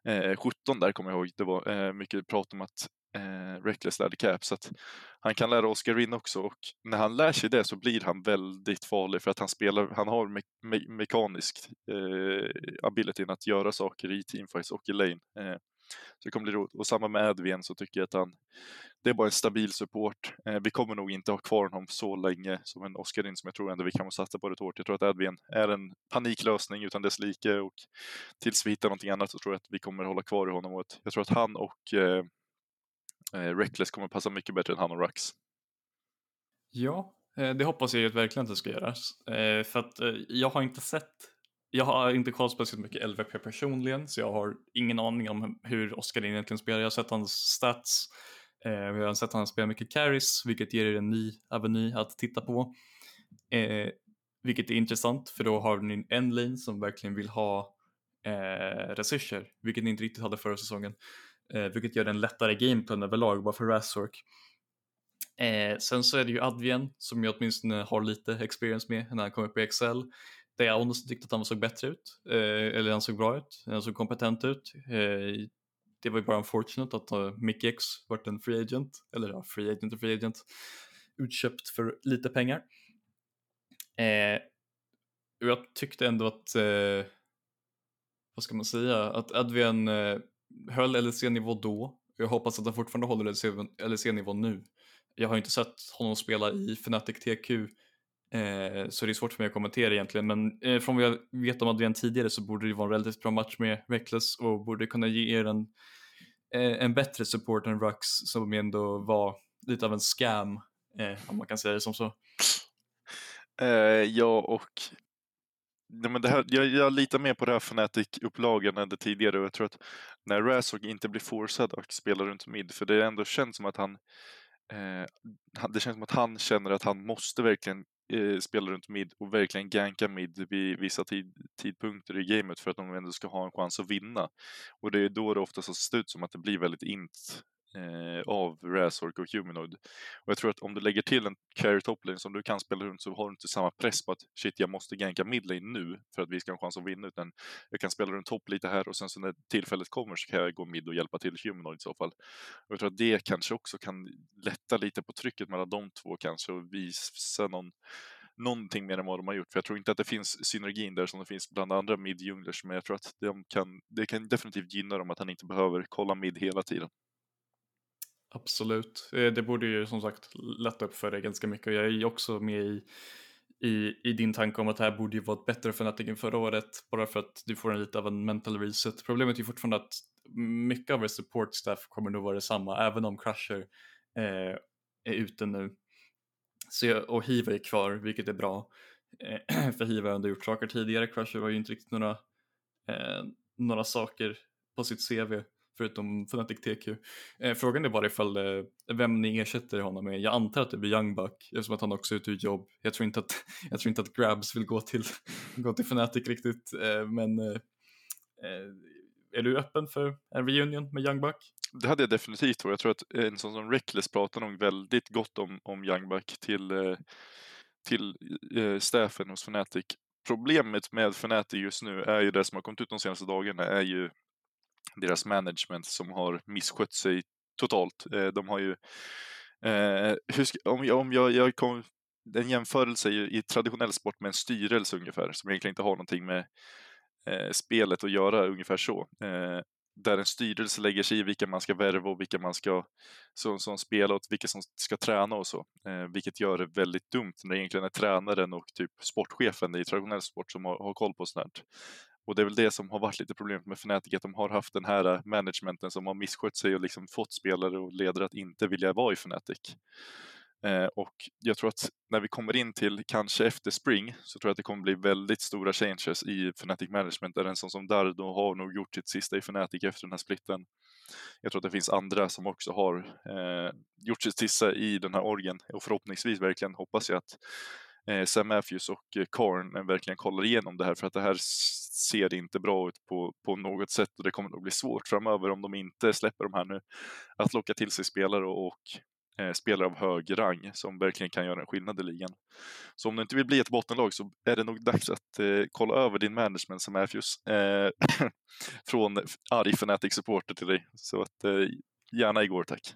eh, 17 där kommer jag ihåg. Det var eh, mycket prat om att eh, Reckless lärde Caps. Så att han kan lära Oscar Rin också och när han lär sig det så blir han väldigt farlig för att han spelar, han har me me mekanisk eh, abilityn att göra saker i teamfights och i lane. Eh, så det kommer bli roligt. Och samma med Advien så tycker jag att han, det är bara en stabil support. Eh, vi kommer nog inte ha kvar honom så länge som en Oscarin som jag tror ändå vi kan satsa på det hårt. Jag tror att Advien är en paniklösning utan dess like och tills vi hittar någonting annat så tror jag att vi kommer hålla kvar i honom. Och jag tror att han och eh, eh, Reckless kommer passa mycket bättre än han och Rux. Ja, eh, det hoppas jag verkligen att det ska göras. Eh, för att eh, jag har inte sett jag har inte kollat speciellt mycket LVP personligen så jag har ingen aning om hur Oskar egentligen spelar. Jag har sett hans stats, eh, har har sett att han spelar mycket carries vilket ger er en ny aveny att titta på. Eh, vilket är intressant för då har ni en lane som verkligen vill ha eh, resurser vilket ni inte riktigt hade förra säsongen. Eh, vilket gör den lättare gameplan överlag bara för Razork. Eh, sen så är det ju Advien som jag åtminstone har lite experience med när han kom upp i Excel där jag honestly tyckte att han såg bättre ut, eh, eller han såg bra ut, han såg kompetent ut. Eh, det var ju bara unfortunate att eh, uh, Mickey X vart en free agent, eller ja, free agent och free agent, utköpt för lite pengar. Eh, och jag tyckte ändå att, eh, vad ska man säga, att Adrian eh, höll LEC-nivå då. Jag hoppas att han fortfarande håller LEC-nivå nu. Jag har inte sett honom spela i Fnatic TQ Eh, så det är svårt för mig att kommentera egentligen, men eh, från vad jag vet om Adrian tidigare så borde det vara en relativt bra match med Reckless och borde kunna ge er en, eh, en bättre support än Rux som ändå var lite av en scam, eh, om man kan säga det som så. Eh, ja, och Nej, men det här, jag, jag litar mer på det här Fnatic-upplagan än det tidigare och jag tror att när Razog inte blir forcad att spela runt mid, för det ändå känns som att han eh, det känns som att han känner att han måste verkligen eh, spela runt mid och verkligen ganka mid vid vissa tid, tidpunkter i gamet för att de ändå ska ha en chans att vinna. Och det är då det oftast ser ut som att det blir väldigt int eh, av Razork och Humanoid. Och jag tror att om du lägger till en carry toplane som du kan spela runt så har du inte samma press på att shit, jag måste ganka midlane nu för att vi ska ha en chans att vinna, utan jag kan spela runt topp lite här och sen så när tillfället kommer så kan jag gå mid och hjälpa till Humanoid i så fall. Och jag tror att det kanske också kan lätta lite på trycket mellan de två kanske och visa någon någonting mer än vad de har gjort. För jag tror inte att det finns synergin där som det finns bland andra mid-junglers, men jag tror att de kan, det kan definitivt gynna dem att han inte behöver kolla mid hela tiden. Absolut, eh, det borde ju som sagt lätta upp för dig ganska mycket och jag är ju också med i, i, i din tanke om att det här borde ju varit bättre för Nattingen förra året bara för att du får en lite av en mental reset. Problemet är ju fortfarande att mycket av er support staff kommer nog vara detsamma även om Crusher eh, är ute nu. Så jag, och Hiva är kvar vilket är bra eh, för Hiva har ändå gjort saker tidigare. Crusher har ju inte riktigt några, eh, några saker på sitt CV förutom Fnatic TQ. Eh, frågan är bara ifall eh, vem ni ersätter honom med. Jag antar att det blir Youngbuck eftersom att han också är ute ur jobb. Jag tror inte att, jag tror inte att Grabs vill gå till, gå till Fnatic riktigt eh, men eh, eh, är du öppen för en reunion med Youngbuck? Det hade jag definitivt varit, Jag tror att en sån som Reckless pratar nog väldigt gott om, om Youngbuck till, eh, till eh, staffen hos Fnatic. Problemet med Fnatic just nu är ju det som har kommit ut de senaste dagarna är ju deras management som har misskött sig totalt. Eh, de har ju, eh, ska, om jag, om jag, jag kom, en jämförelse i, i traditionell sport med en styrelse ungefär, som egentligen inte har någonting med eh, spelet att göra, ungefär så. Eh, där en styrelse lägger sig i vilka man ska värva och vilka man ska som, som spela och vilka som ska träna och så. Eh, vilket gör det väldigt dumt när det egentligen är tränaren och typ sportchefen i traditionell sport som har, har koll på sånt. här. Och det är väl det som har varit lite problemet med Fnatic, att de har haft den här eh, managementen som har misskött sig och liksom fått spelare och ledare att inte vilja vara i Fnatic. Eh, och jag tror att när vi kommer in till kanske efter Spring så tror jag att det kommer bli väldigt stora changes i Fnatic Management. Där en sån som Dardo har nog gjort sitt sista i Fnatic efter den här splitten. Jag tror att det finns andra som också har eh, gjort sitt sista i den här orgen och förhoppningsvis verkligen hoppas jag att eh, Sam Matthews och eh, Karn eh, verkligen kollar igenom det här för att det här ser inte bra ut på, på något sätt och det kommer nog bli svårt framöver om de inte släpper de här nu att locka till sig spelare och, och eh, spelare av hög rang som verkligen kan göra en skillnad i ligan. Så om du inte vill bli ett bottenlag så är det nog dags att eh, kolla över din management som Matthews eh, från arg fanatic supporter till dig. Så att eh, gärna igår tack.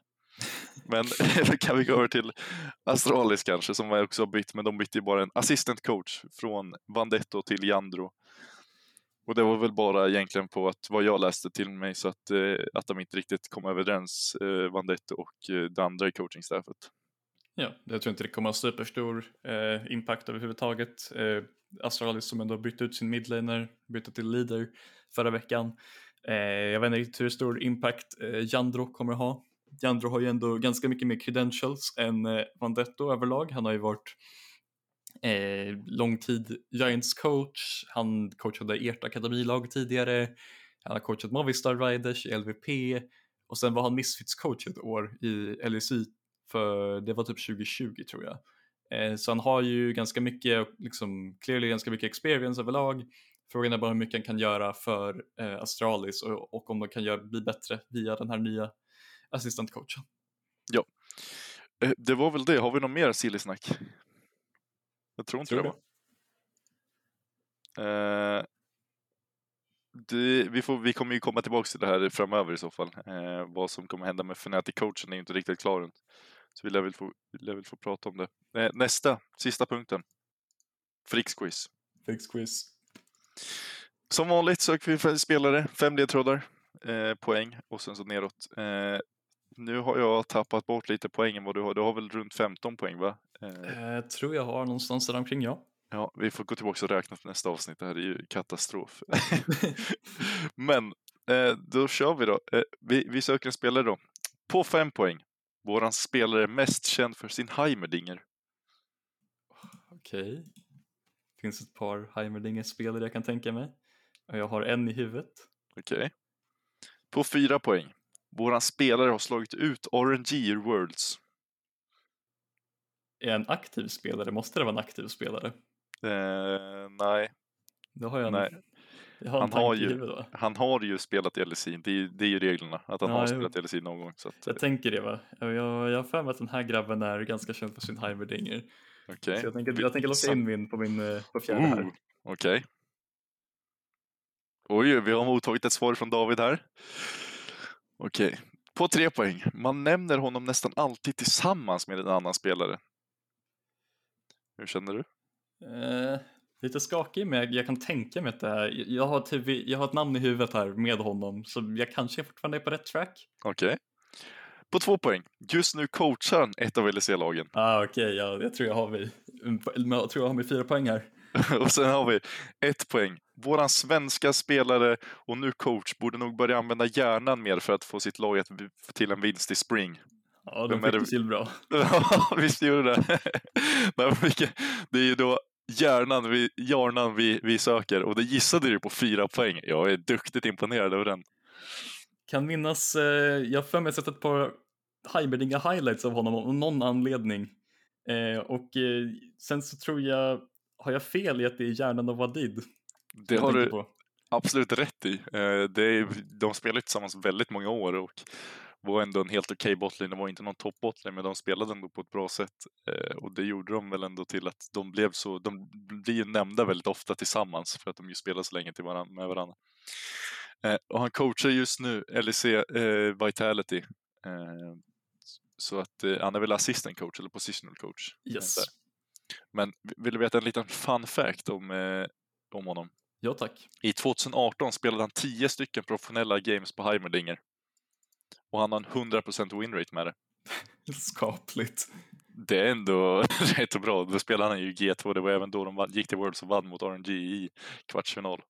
Men kan vi gå över till Astralis kanske, som också har bytt, men de bytte ju bara en assistant coach från Vandetto till Jandro. Och det var väl bara egentligen på att vad jag läste till mig så att, eh, att de inte riktigt kom överens, eh, Vandetto och eh, det andra i coachingstaffet. Ja, jag tror inte det kommer ha superstor eh, impact överhuvudtaget. Eh, Astralis som ändå bytte ut sin midlaner, bytte till leader förra veckan. Eh, jag vet inte riktigt hur stor impact eh, Jandro kommer ha. Jandro har ju ändå ganska mycket mer credentials än eh, Vandetto överlag. Han har ju varit eh, lång tid Giants coach, han coachade ert akademilag tidigare, han har coachat Movistar Riders i LVP och sen var han Misfits coach ett år i LSI för det var typ 2020 tror jag. Eh, så han har ju ganska mycket, liksom clearly ganska mycket experience överlag. Frågan är bara hur mycket han kan göra för eh, Astralis och, och om de kan göra, bli bättre via den här nya assistentcoachen. Ja, eh, det var väl det. Har vi något mer silly-snack? Jag tror inte tror det. det. Eh, det, vi, får, vi kommer ju komma tillbaka till det här framöver i så fall. Eh, vad som kommer hända med Fnatic-coachen är ju inte riktigt klar än. Så vi lär väl få, lär väl få prata om det. Eh, nästa, sista punkten. Fricksquiz. Fricksquiz. Som vanligt söker vi spelare, fem ledtrådar, eh, poäng och sen så neråt. Eh, nu har jag tappat bort lite poängen vad du har. Du har väl runt 15 poäng va? Eh, jag tror jag har någonstans där omkring ja. Ja, vi får gå tillbaka och räkna till nästa avsnitt. Det här är ju katastrof. Men eh, då kör vi då. Eh, vi, vi söker en spelare då. På fem poäng. Våran spelare är mest känd för sin Heimerdinger. Okej. Okay. Det finns ett par Heimerdinger-spelare jag kan tänka mig. Jag har en i huvudet. Okej. Okay. På fyra poäng. Våran spelare har slagit ut RNG ur Worlds. Är en aktiv spelare? Måste det vara en aktiv spelare? Eh, nej. Då har jag en, nej. Jag har han, har ju, han har ju spelat LSI, det är, det är ju reglerna, att han ja, har spelat i LSI någon gång. Så att, jag tänker det va, jag, jag har för mig att den här grabben är ganska känd för sin Heimerdinger. Okay. Så jag tänker, jag tänker låsa in min på min eh, på fjärde här. Okej. Okay. Oj, vi har mottagit ett svar från David här. Okej, på tre poäng. Man nämner honom nästan alltid tillsammans med en annan spelare. Hur känner du? Eh, lite skakig, men jag kan tänka mig att det här, jag har, typ, jag har ett namn i huvudet här med honom, så jag kanske fortfarande är på rätt track. Okej. Okay. På två poäng. Just nu coachar han ett av LEC-lagen. Ah, Okej, okay, ja, jag tror jag har vi, jag tror jag har med fyra poäng här. och sen har vi ett poäng. Våran svenska spelare och nu coach borde nog börja använda hjärnan mer för att få sitt lag att till en vinst i spring. Ja, de fick det till bra. ja, visst gjorde det. det är ju då hjärnan vi, hjärnan vi, vi söker och det gissade du på fyra poäng. Jag är duktigt imponerad över den. Kan minnas, eh, jag har för mig sett ett par Heimerdinger highlights av honom av någon anledning. Eh, och eh, sen så tror jag, har jag fel i att det är hjärnan av Wadid? Det har du på. absolut rätt i. Eh, det är, de spelar tillsammans väldigt många år och var ändå en helt okej okay botlane. Det var inte någon toppbotlane men de spelade ändå på ett bra sätt. Eh, och det gjorde de väl ändå till att de blev så, de blir ju nämnda väldigt ofta tillsammans för att de ju spelar så länge till varann, med varandra. Eh, och han coachar just nu LEC eh, Vitality. Eh, så att eh, han är väl assistant coach eller positional coach. Yes. Men vill du veta en liten fun fact om, om honom? Ja tack. I 2018 spelade han 10 stycken professionella games på Heimerdinger. Och han har en 100% winrate med det. Skapligt. Det är ändå rätt bra. Då spelade han ju G2, det var även då de gick till Worlds och vann mot RNG i kvartsfinal.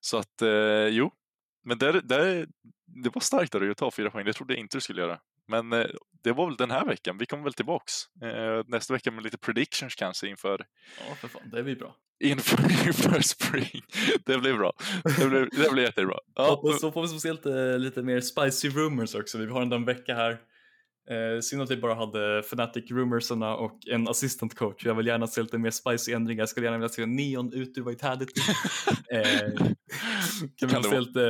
Så att, eh, jo. Men det, det, det var starkt av dig att ta fyra poäng, det trodde jag inte du skulle göra. Men eh, det var väl den här veckan, vi kommer väl tillbaks eh, nästa vecka med lite predictions kanske inför Ja, för fan, det blir bra. Inför, inför spring. Det blir bra. Det blir, det blir jättebra. Ja. Och så får vi se lite, lite mer spicy rumors också. Vi har ändå en vecka här Eh, synd att vi bara hade Fnatic Rumorsarna och en assistant coach. Jag vill gärna se lite mer spicy ändringar. Jag skulle gärna vilja se Neon ut ur Vitality. eh, kan vi Kan det se lite,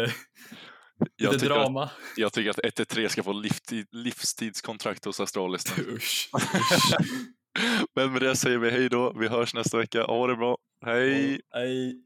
Jag lite tycker, att, drama? jag tycker att 1-3 ska få livstid, livstidskontrakt hos Astralis. nu. Usch. Men med det säger vi hej då. Vi hörs nästa vecka. Ha det bra. Hej! Hej.